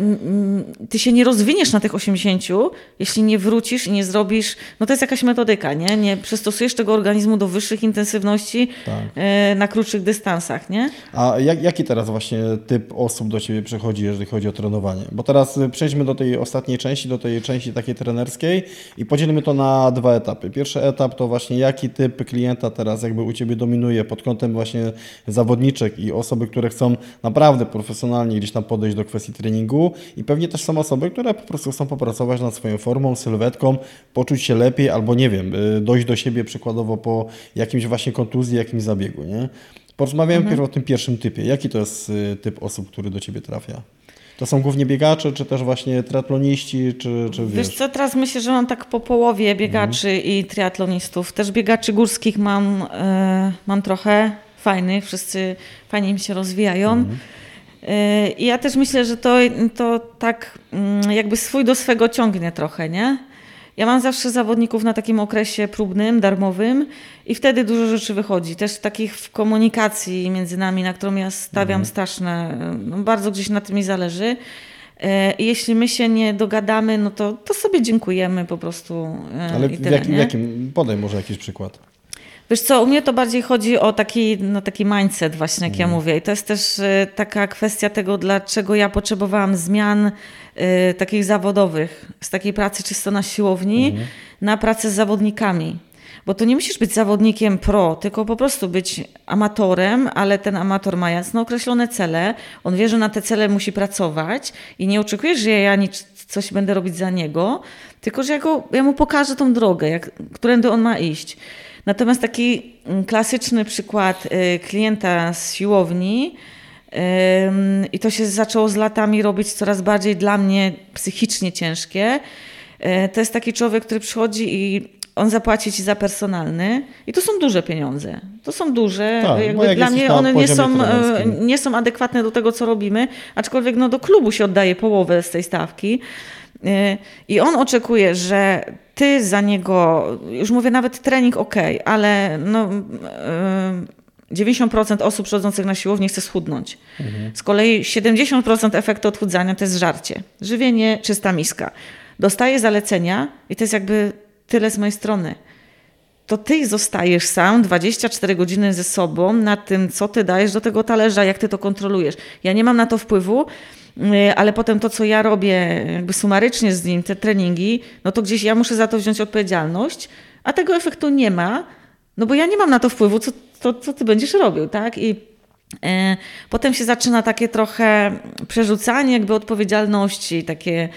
ty się nie rozwiniesz na tych 80, jeśli nie wrócisz i nie zrobisz, no to jest jakaś metodyka, nie? Nie przystosujesz tego organizmu do wyższych intensywności tak. E, na krótszych dystansach, nie? A jak, jaki teraz właśnie typ osób do ciebie przychodzi, jeżeli chodzi o trenowanie? Bo teraz przejdźmy do tej ostatniej części, do tej części takiej trenerskiej i podzielimy to na dwa etapy. Pierwszy etap to właśnie jaki typ klienta teraz jakby u Ciebie dominuje pod kątem właśnie zawodniczek i osoby, które chcą naprawdę profesjonalnie gdzieś tam podejść do kwestii treningu i pewnie też są osoby, które po prostu chcą popracować nad swoją formą, sylwetką, poczuć się lepiej albo nie wiem, y, dojść do siebie przykładowo po jakimś właśnie kontuzji, jakimś zabiegu, nie? Porozmawiamy mhm. o tym pierwszym typie. Jaki to jest y, typ osób, który do Ciebie trafia? To są głównie biegacze, czy też właśnie triatloniści, czy, czy wiesz? Wiesz co, teraz myślę, że mam tak po połowie biegaczy mhm. i triatlonistów. Też biegaczy górskich mam, e, mam trochę fajnych, wszyscy fajnie mi się rozwijają. Mhm. E, I ja też myślę, że to, to tak mm, jakby swój do swego ciągnie trochę, nie? Ja mam zawsze zawodników na takim okresie próbnym, darmowym i wtedy dużo rzeczy wychodzi. Też takich w komunikacji między nami, na którą ja stawiam mhm. straszne, no bardzo gdzieś na tym mi zależy. E, I jeśli my się nie dogadamy, no to, to sobie dziękujemy po prostu. E, Ale w, tyle, jakim, jakim, podaj może jakiś przykład. Wiesz co, u mnie to bardziej chodzi o taki, no, taki mindset właśnie, jak mm. ja mówię. I to jest też y, taka kwestia tego, dlaczego ja potrzebowałam zmian y, takich zawodowych, z takiej pracy czysto na siłowni, mm. na pracę z zawodnikami. Bo to nie musisz być zawodnikiem pro, tylko po prostu być amatorem, ale ten amator ma jasno określone cele, on wie, że na te cele musi pracować i nie oczekujesz, że ja nic, coś będę robić za niego, tylko że ja, go, ja mu pokażę tą drogę, jak, którędy on ma iść. Natomiast taki mm, klasyczny przykład y, klienta z siłowni, i to się zaczęło z latami robić coraz bardziej dla mnie psychicznie ciężkie. Y, to jest taki człowiek, który przychodzi i on zapłaci ci za personalny i to są duże pieniądze. To są duże. Tak, jakby dla mnie one nie są, e, nie są adekwatne do tego, co robimy, aczkolwiek no, do klubu się oddaje połowę z tej stawki. E, I on oczekuje, że ty za niego, już mówię nawet trening ok, ale no, 90% e, osób przychodzących na siłownię chce schudnąć. Mhm. Z kolei 70% efektu odchudzania to jest żarcie. Żywienie, czysta miska. Dostaje zalecenia i to jest jakby tyle z mojej strony. To ty zostajesz sam 24 godziny ze sobą na tym, co ty dajesz do tego talerza, jak ty to kontrolujesz. Ja nie mam na to wpływu, y, ale potem to, co ja robię jakby sumarycznie z nim, te treningi, no to gdzieś ja muszę za to wziąć odpowiedzialność, a tego efektu nie ma, no bo ja nie mam na to wpływu, co, to, co ty będziesz robił, tak? I e, Potem się zaczyna takie trochę przerzucanie jakby odpowiedzialności, takie,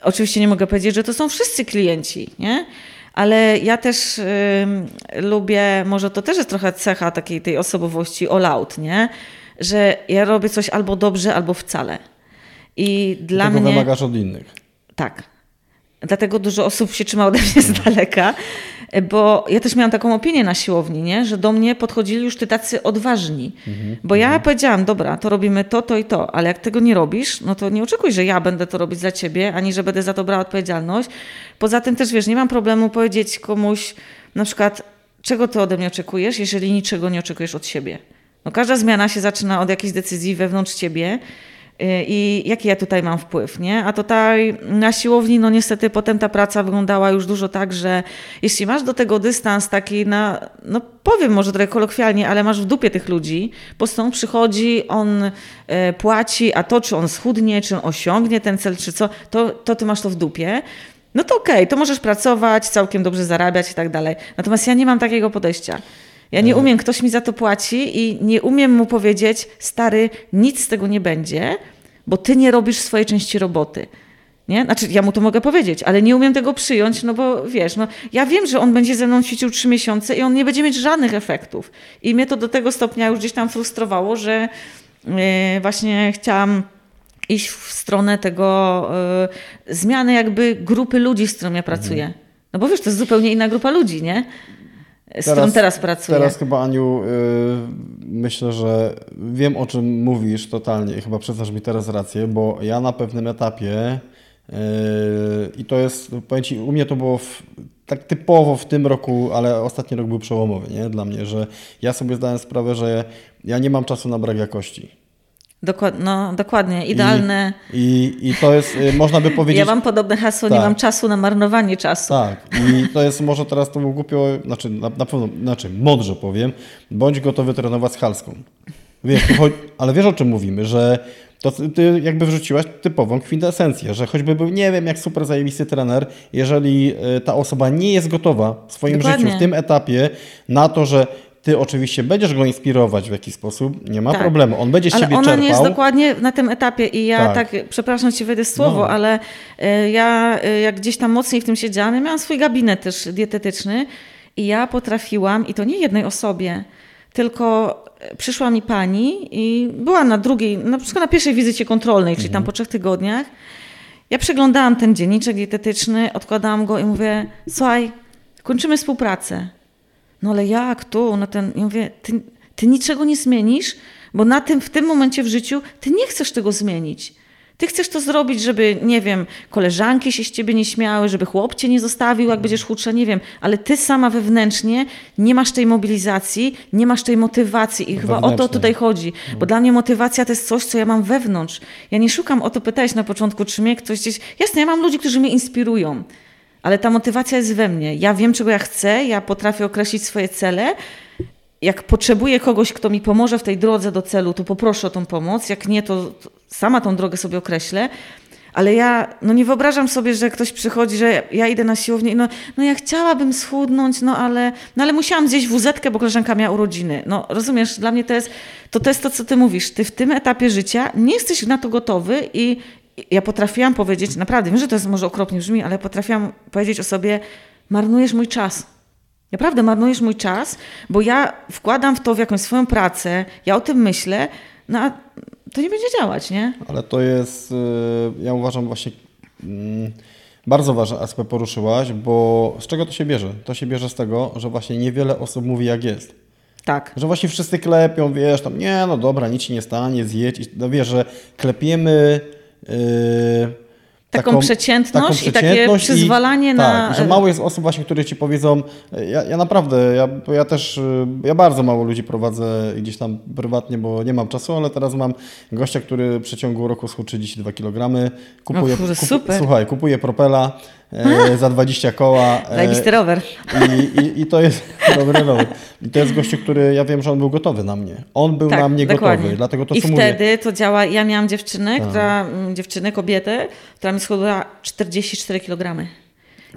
oczywiście nie mogę powiedzieć, że to są wszyscy klienci, nie? Ale ja też lubię, może to też jest trochę cecha takiej tej osobowości all out, nie? Że ja robię coś albo dobrze, albo wcale. I dla Tego mnie... wymagasz od innych. Tak. Dlatego dużo osób się trzyma ode mnie z daleka, bo ja też miałam taką opinię na siłowni, nie? że do mnie podchodzili już ty tacy odważni. Mhm. Bo ja mhm. powiedziałam, dobra, to robimy to, to i to, ale jak tego nie robisz, no to nie oczekuj, że ja będę to robić za ciebie, ani że będę za to brała odpowiedzialność. Poza tym też, wiesz, nie mam problemu powiedzieć komuś na przykład, czego ty ode mnie oczekujesz, jeżeli niczego nie oczekujesz od siebie. No każda zmiana się zaczyna od jakiejś decyzji wewnątrz ciebie i jaki ja tutaj mam wpływ, nie? A tutaj na siłowni, no niestety potem ta praca wyglądała już dużo tak, że jeśli masz do tego dystans taki na, no powiem może trochę kolokwialnie, ale masz w dupie tych ludzi, po prostu przychodzi, on y, płaci, a to czy on schudnie, czy on osiągnie ten cel, czy co, to, to ty masz to w dupie. No to okej, okay, to możesz pracować, całkiem dobrze zarabiać i tak dalej. Natomiast ja nie mam takiego podejścia. Ja nie umiem, ktoś mi za to płaci i nie umiem mu powiedzieć, stary, nic z tego nie będzie, bo ty nie robisz swojej części roboty. Nie? Znaczy, ja mu to mogę powiedzieć, ale nie umiem tego przyjąć, no bo wiesz, no, ja wiem, że on będzie ze mną ćwiczył trzy miesiące i on nie będzie mieć żadnych efektów. I mnie to do tego stopnia już gdzieś tam frustrowało, że yy, właśnie chciałam iść w stronę tego yy, zmiany jakby grupy ludzi, z którą ja pracuję. Mhm. No bo wiesz, to jest zupełnie inna grupa ludzi, nie? Z teraz, którą teraz pracuję. Teraz chyba, Aniu, yy, myślę, że wiem o czym mówisz totalnie i chyba przyznasz mi teraz rację, bo ja na pewnym etapie yy, i to jest, powiem Ci, u mnie to było w, tak typowo w tym roku, ale ostatni rok był przełomowy nie? dla mnie, że ja sobie zdałem sprawę, że ja nie mam czasu na brak jakości. Dokład, no, dokładnie, idealne. I, i, I, to jest, y, można by powiedzieć... Ja mam podobne hasło, tak. nie mam czasu na marnowanie czasu. Tak, i to jest, może teraz to głupio, znaczy na, na pewno, znaczy mądrze powiem, bądź gotowy trenować z Halską. Wiesz, ale wiesz o czym mówimy, że to ty jakby wrzuciłaś typową kwintesencję, że choćby był, nie wiem, jak super zajebisty trener, jeżeli y, ta osoba nie jest gotowa w swoim Dokładnie. życiu, w tym etapie na to, że ty oczywiście będziesz go inspirować w jakiś sposób, nie ma tak. problemu. On będzie z ale ciebie ona czerpał. nie jest dokładnie na tym etapie i ja tak, tak przepraszam ci wejdę słowo, no. ale y, ja y, jak gdzieś tam mocniej w tym siedziałam, ja miałam swój gabinet też dietetyczny i ja potrafiłam, i to nie jednej osobie, tylko y, przyszła mi pani i była na drugiej, na przykład na pierwszej wizycie kontrolnej, czyli tam mhm. po trzech tygodniach. Ja przeglądałam ten dzienniczek dietetyczny, odkładałam go i mówię, słuchaj, kończymy współpracę. No ale jak tu? No ten, ja mówię, ty, ty niczego nie zmienisz, bo na tym, w tym momencie w życiu ty nie chcesz tego zmienić. Ty chcesz to zrobić, żeby, nie wiem, koleżanki się z ciebie nie śmiały, żeby chłop cię nie zostawił, jak będziesz chudsza, nie wiem, ale ty sama wewnętrznie nie masz tej mobilizacji, nie masz tej motywacji i chyba o to tutaj chodzi. Bo mhm. dla mnie motywacja to jest coś, co ja mam wewnątrz. Ja nie szukam, o to pytałeś na początku, czy mnie ktoś gdzieś... Jasne, ja mam ludzi, którzy mnie inspirują, ale ta motywacja jest we mnie. Ja wiem, czego ja chcę, ja potrafię określić swoje cele. Jak potrzebuję kogoś, kto mi pomoże w tej drodze do celu, to poproszę o tą pomoc. Jak nie, to sama tą drogę sobie określę. Ale ja no nie wyobrażam sobie, że ktoś przychodzi, że ja idę na siłownię i no, no ja chciałabym schudnąć, no ale, no ale musiałam zjeść wuzetkę, bo koleżanka miała urodziny. No rozumiesz, dla mnie to jest to, to jest to, co ty mówisz. Ty w tym etapie życia nie jesteś na to gotowy i ja potrafiłam powiedzieć, naprawdę, wiem, że to jest może okropnie brzmi, ale potrafiłam powiedzieć o sobie, marnujesz mój czas. Naprawdę marnujesz mój czas, bo ja wkładam w to w jakąś swoją pracę, ja o tym myślę, no a to nie będzie działać, nie? Ale to jest, y, ja uważam właśnie mm, bardzo ważny aspekt poruszyłaś, bo z czego to się bierze? To się bierze z tego, że właśnie niewiele osób mówi jak jest. Tak. Że właśnie wszyscy klepią, wiesz, tam nie, no dobra, nic ci nie stanie, zjedź. No wiesz, że klepiemy taką, taką, przeciętność taką przeciętność i takie przyzwalanie i, na... Tak, że mało jest osób właśnie, które ci powiedzą, ja, ja naprawdę, ja, ja też, ja bardzo mało ludzi prowadzę gdzieś tam prywatnie, bo nie mam czasu, ale teraz mam gościa, który w przeciągu roku schudł 32 kg, kupuje, o, kup, słuchaj, kupuje propela, e, za 20 koła. E, Zajebisty rower. I, i, I, to jest dobry rower. I to jest gościu, który ja wiem, że on był gotowy na mnie. On był tak, na mnie dokładnie. gotowy, dlatego to I co wtedy mówię. to działa. Ja miałam dziewczynę, tak. która, mm, dziewczynę, kobietę, która mi schudła 44 kg.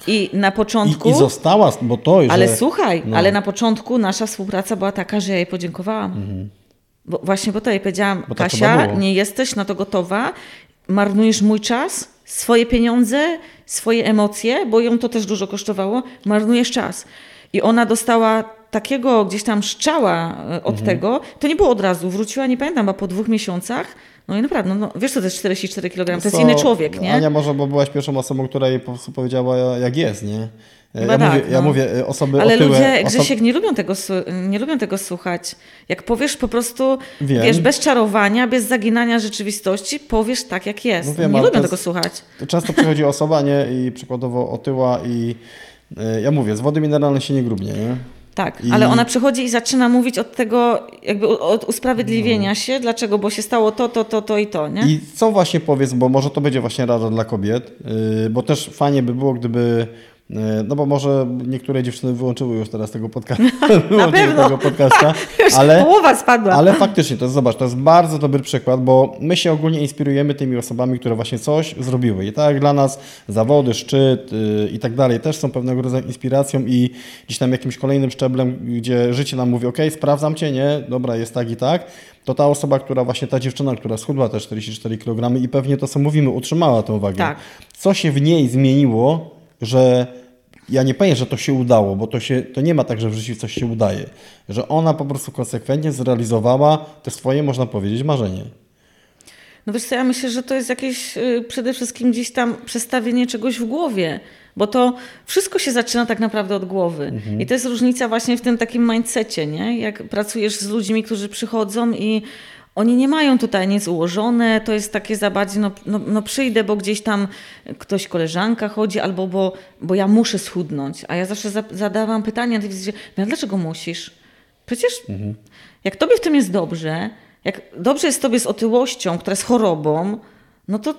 I na początku. I, I, została, bo to już. Ale że... słuchaj, no. ale na początku nasza współpraca była taka, że ja jej podziękowałam. Mhm. Bo, właśnie bo to jej powiedziałam, bo tak Kasia, nie jesteś na to gotowa, marnujesz mój czas, swoje pieniądze, swoje emocje, bo ją to też dużo kosztowało, marnujesz czas. I ona dostała takiego gdzieś tam szczała e, od mhm. tego, to nie było od razu. Wróciła, nie pamiętam, bo po dwóch miesiącach. No i naprawdę, no, wiesz co to jest 44 kg, to jest inny człowiek, nie? Ania może, bo byłaś pierwszą osobą, która jej po prostu powiedziała jak jest, nie? Ja, tak, mówię, no. ja mówię, osoby Ale otyłe, ludzie, Grzesiek, oso... nie, lubią tego, nie lubią tego słuchać. Jak powiesz po prostu, wiem. wiesz, bez czarowania, bez zaginania rzeczywistości, powiesz tak, jak jest. No wiem, nie lubią tego słuchać. Często przychodzi osoba, nie, i przykładowo otyła i e, ja mówię, z wody mineralnej się nie grubnie, nie? Tak, I... ale ona przychodzi i zaczyna mówić od tego, jakby od usprawiedliwienia no. się, dlaczego, bo się stało to, to, to, to i to, nie? I co właśnie powiedz, bo może to będzie właśnie rada dla kobiet, yy, bo też fajnie by było, gdyby no bo może niektóre dziewczyny wyłączyły już teraz tego podcastu. Na pewno. tego podcasta. ale, połowa spadła. Ale faktycznie, to jest, zobacz, to jest bardzo dobry przykład, bo my się ogólnie inspirujemy tymi osobami, które właśnie coś zrobiły. I tak dla nas zawody, szczyt yy, i tak dalej też są pewnego rodzaju inspiracją i gdzieś tam jakimś kolejnym szczeblem, gdzie życie nam mówi, ok, sprawdzam Cię, nie, dobra, jest tak i tak, to ta osoba, która właśnie, ta dziewczyna, która schudła te 44 kg i pewnie to, co mówimy, utrzymała tę wagę. Tak. Co się w niej zmieniło, że ja nie powiem, że to się udało, bo to, się, to nie ma tak, że w życiu coś się udaje. Że ona po prostu konsekwentnie zrealizowała te swoje, można powiedzieć, marzenie. No wiesz co, ja myślę, że to jest jakieś y, przede wszystkim gdzieś tam przestawienie czegoś w głowie, bo to wszystko się zaczyna tak naprawdę od głowy. Mhm. I to jest różnica właśnie w tym takim mindsetie, nie? Jak pracujesz z ludźmi, którzy przychodzą i oni nie mają tutaj nic ułożone, to jest takie za bardziej, no, no, no, przyjdę, bo gdzieś tam ktoś, koleżanka chodzi, albo bo, bo ja muszę schudnąć. A ja zawsze za, zadawam pytania, no, dlaczego musisz? Przecież mhm. jak tobie w tym jest dobrze, jak dobrze jest tobie z otyłością, która jest chorobą, no to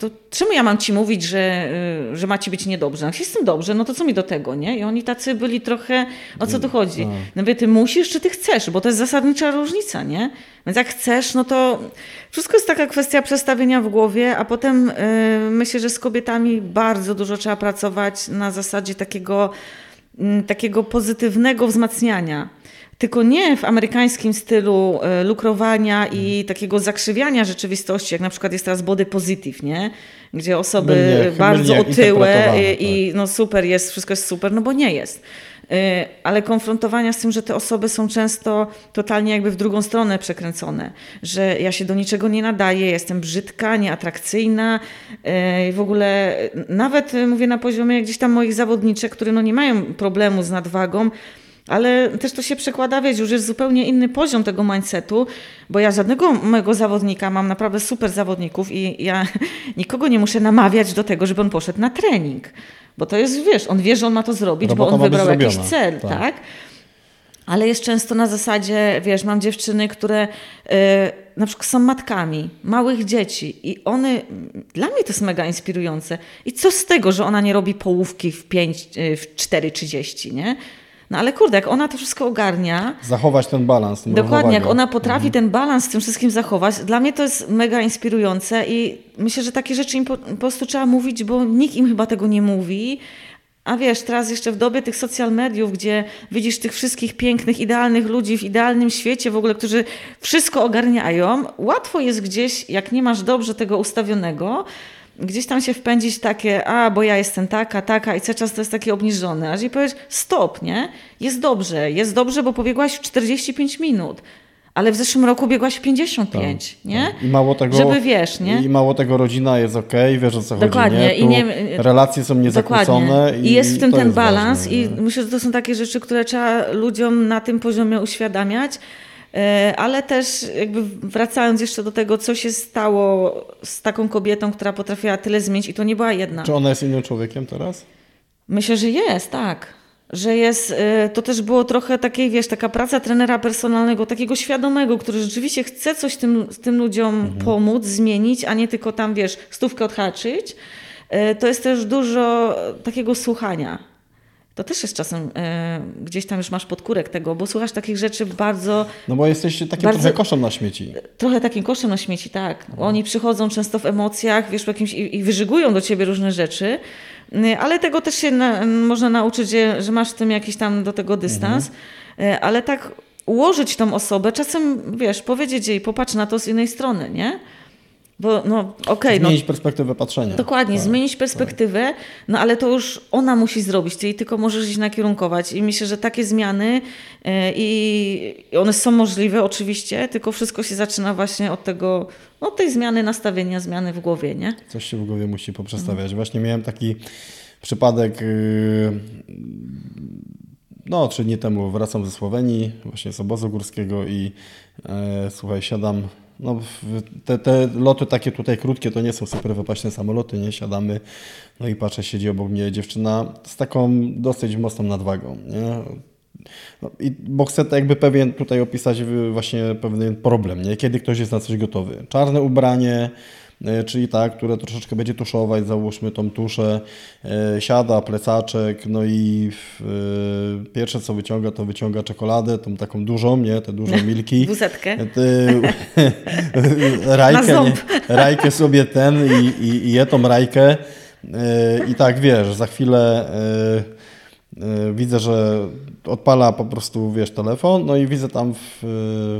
to czemu ja mam ci mówić, że, y, że ma ci być niedobrze? Jak jestem dobrze, no to co mi do tego, nie? I oni tacy byli trochę, o co tu chodzi? No. no wie, ty musisz, czy ty chcesz? Bo to jest zasadnicza różnica, nie? Więc jak chcesz, no to wszystko jest taka kwestia przestawienia w głowie, a potem yy, myślę, że z kobietami bardzo dużo trzeba pracować na zasadzie takiego, yy, takiego pozytywnego wzmacniania tylko nie w amerykańskim stylu e, lukrowania i mhm. takiego zakrzywiania rzeczywistości, jak na przykład jest teraz body positive, nie? Gdzie osoby mylnie, bardzo mylnie otyłe i, i tak. no super jest, wszystko jest super, no bo nie jest e, ale konfrontowania z tym, że te osoby są często totalnie jakby w drugą stronę przekręcone, że ja się do niczego nie nadaję, jestem brzydka, nieatrakcyjna e, i w ogóle nawet mówię na poziomie gdzieś tam moich zawodniczek, które no nie mają problemu z nadwagą, ale też to się przekłada, wiesz, już jest zupełnie inny poziom tego mindsetu, bo ja żadnego mojego zawodnika, mam naprawdę super zawodników i ja nikogo nie muszę namawiać do tego, żeby on poszedł na trening. Bo to jest, wiesz, on wie, że on ma to zrobić, Robota bo on wybrał jakiś cel, tak? tak? Ale jest często na zasadzie, wiesz, mam dziewczyny, które yy, na przykład są matkami małych dzieci i one, dla mnie to jest mega inspirujące. I co z tego, że ona nie robi połówki w 5, y, w 4,30, nie? No ale kurde, jak ona to wszystko ogarnia. Zachować ten balans. Dokładnie, jak ona potrafi mhm. ten balans z tym wszystkim zachować, dla mnie to jest mega inspirujące i myślę, że takie rzeczy im po, po prostu trzeba mówić, bo nikt im chyba tego nie mówi. A wiesz, teraz jeszcze w dobie tych social mediów, gdzie widzisz tych wszystkich pięknych, idealnych ludzi w idealnym świecie w ogóle, którzy wszystko ogarniają, łatwo jest gdzieś, jak nie masz dobrze tego ustawionego, gdzieś tam się wpędzić takie, a bo ja jestem taka, taka i cały czas to jest takie obniżone. Aż i powiesz, stop, nie? Jest dobrze, jest dobrze, bo pobiegłaś w 45 minut. Ale w zeszłym roku biegłaś w 55, tak, nie? Tak. I mało tego, Żeby wiesz, nie? I mało tego rodzina jest ok, wiesz o co Dokładnie. chodzi, nie? Tu I nie relacje są niezakłócone. I, I jest w tym ten balans ważne, i myślę, że to są takie rzeczy, które trzeba ludziom na tym poziomie uświadamiać. E, ale też jakby wracając jeszcze do tego, co się stało z taką kobietą, która potrafiła tyle zmienić i to nie była jedna. Czy ona jest innym człowiekiem teraz? Myślę, że jest, tak. Że jest, e, to też było trochę takiej, wiesz, taka praca trenera personalnego, takiego świadomego, który rzeczywiście chce coś tym, tym ludziom mhm. pomóc, zmienić, a nie tylko tam, wiesz, stówkę odhaczyć. E, to jest też dużo takiego słuchania to też jest czasem e, gdzieś tam już masz podkórek tego, bo słuchasz takich rzeczy bardzo. No bo jesteś takim bardzo, trochę koszem na śmieci. Trochę takim koszem na śmieci, tak. No. Oni przychodzą często w emocjach, wiesz, jakimś, i, i wyżygują do ciebie różne rzeczy, y, ale tego też się na, można nauczyć, że, że, masz w tym jakiś tam do tego dystans, mhm. Y, ale tak ułożyć tą osobę, czasem, wiesz, powiedzieć jej, popatrz na to z innej strony, nie? Bo no okej. Okay, zmienić no, perspektywę patrzenia. Dokładnie, tak, zmienić perspektywę, tak. no ale to już ona musi zrobić, ty tylko możesz iść nakierunkować. I myślę, że takie zmiany e, i one są możliwe oczywiście, tylko wszystko się zaczyna właśnie od tego, od tej zmiany nastawienia, zmiany w głowie, nie? Coś się w głowie musi poprzestawiać. Mhm. Właśnie miałem taki przypadek y, no, trzy dni temu wracam ze Słowenii, właśnie z obozu górskiego i e, słuchaj, siadam no, te, te loty takie tutaj krótkie to nie są super wypaśne samoloty, nie? Siadamy, no i patrzę, siedzi obok mnie dziewczyna z taką dosyć mocną nadwagą, nie? No, i, bo chcę jakby pewien tutaj opisać właśnie pewien problem, nie? Kiedy ktoś jest na coś gotowy. Czarne ubranie, czyli tak, które troszeczkę będzie tuszować, załóżmy tą tuszę, e, siada, plecaczek, no i e, pierwsze co wyciąga, to wyciąga czekoladę, tą taką dużą, nie, te duże milki. Wuzetkę. rajkę, nie, rajkę sobie ten i, i, i je tą rajkę i tak, wiesz, za chwilę widzę, że odpala po prostu, wiesz, telefon, no i widzę tam w,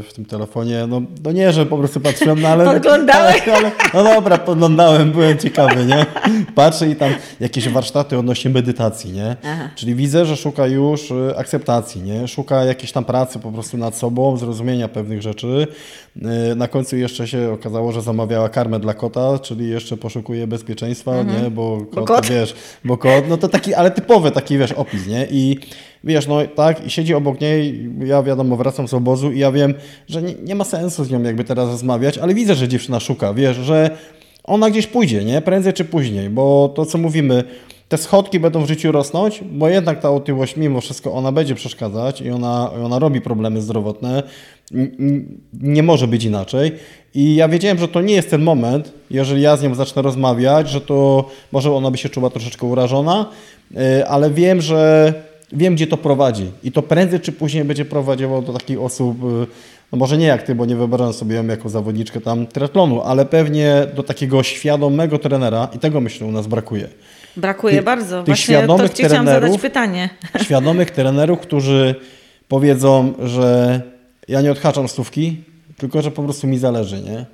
w tym telefonie, no, no nie, że po prostu patrzyłem, no ale... Podglądałeś? Ale, no dobra, podglądałem, byłem ciekawy, nie? Patrzę i tam jakieś warsztaty odnośnie medytacji, nie? Aha. Czyli widzę, że szuka już y, akceptacji, nie? Szuka jakiejś tam pracy po prostu nad sobą, zrozumienia pewnych rzeczy. Y, na końcu jeszcze się okazało, że zamawiała karmę dla kota, czyli jeszcze poszukuje bezpieczeństwa, mhm. nie? Bo kot, bo kot, wiesz, bo kot, no to taki, ale typowy taki, wiesz, opis, nie? I wiesz, no tak, i siedzi obok niej, ja wiadomo, wracam z obozu i ja wiem, że nie, nie ma sensu z nią jakby teraz rozmawiać, ale widzę, że dziewczyna szuka, wiesz, że ona gdzieś pójdzie, nie? Prędzej czy później, bo to co mówimy, te schodki będą w życiu rosnąć, bo jednak ta otyłość mimo wszystko ona będzie przeszkadzać i ona, ona robi problemy zdrowotne. Nie może być inaczej. I ja wiedziałem, że to nie jest ten moment, jeżeli ja z nią zacznę rozmawiać, że to może ona by się czuła troszeczkę urażona, y, ale wiem, że wiem, gdzie to prowadzi. I to prędzej czy później będzie prowadziło do takich osób, y, no może nie jak ty, bo nie wyobrażam sobie ją jako zawodniczkę tam triatlonu, ale pewnie do takiego świadomego trenera i tego myślę u nas brakuje. Brakuje Ty, bardzo. Tych Właśnie świadomych to chciałam zadać pytanie. Świadomych trenerów, którzy powiedzą, że ja nie odhaczam stówki, tylko że po prostu mi zależy, nie?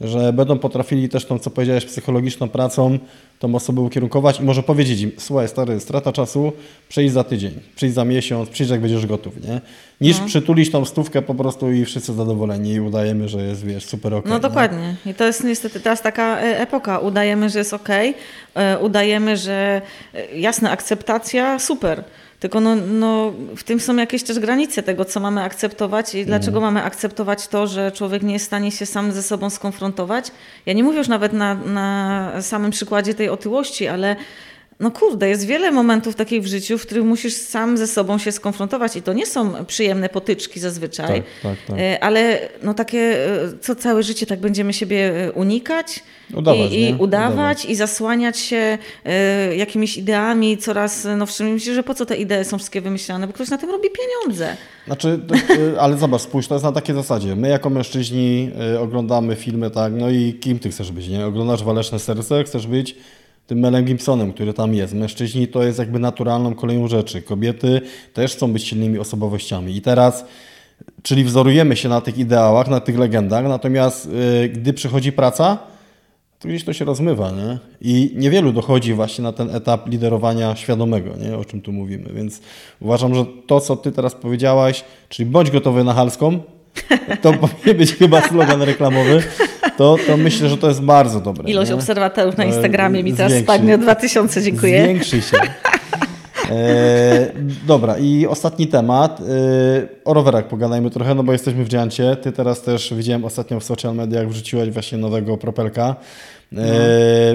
Że będą potrafili też tą, co powiedziałeś, psychologiczną pracą tą osobę ukierunkować i może powiedzieć im, słuchaj stary, strata czasu, przyjdź za tydzień, przyjdź za miesiąc, przyjdź jak będziesz gotów, nie? Niż no. przytulić tą stówkę po prostu i wszyscy zadowoleni i udajemy, że jest, wiesz, super ok. No dokładnie. Nie? I to jest niestety teraz taka e, epoka. Udajemy, że jest ok, e, udajemy, że e, jasna akceptacja, super. Tylko no, no, w tym są jakieś też granice tego, co mamy akceptować i dlaczego mhm. mamy akceptować to, że człowiek nie jest w stanie się sam ze sobą skonfrontować. Ja nie mówię już nawet na, na samym przykładzie tej otyłości, ale no kurde, jest wiele momentów takich w życiu, w których musisz sam ze sobą się skonfrontować i to nie są przyjemne potyczki zazwyczaj, tak, tak, tak. E, ale no takie, e, co całe życie tak będziemy siebie unikać udawać, i, i udawać, udawać, i zasłaniać się jakimiś ideami coraz nowszymi. Myślę, że po co te idee są wszystkie wymyślane, bo ktoś na tym robi pieniądze. Znaczy, ale zobacz, spójrz, to jest na takiej zasadzie. My jako mężczyźni oglądamy filmy, tak, no i kim ty chcesz być, nie? Oglądasz Waleczne Serce, chcesz być tym Melem Gibsonem, który tam jest. Mężczyźni to jest jakby naturalną koleją rzeczy. Kobiety też chcą być silnymi osobowościami. I teraz, czyli wzorujemy się na tych ideałach, na tych legendach, natomiast yy, gdy przychodzi praca, to gdzieś to się rozmywa, nie? I niewielu dochodzi właśnie na ten etap liderowania świadomego, nie? O czym tu mówimy. Więc uważam, że to, co ty teraz powiedziałaś, czyli bądź gotowy na halską, to powinien być chyba slogan reklamowy, to, to myślę, że to jest bardzo dobre. Ilość nie? obserwatorów na Instagramie mi teraz spadnie o 2000, dziękuję. Zwiększy się. E, dobra, i ostatni temat. E, o rowerach pogadajmy trochę, no bo jesteśmy w Dziancie. Ty teraz też widziałem ostatnio w social mediach wrzuciłeś właśnie nowego propelka. E,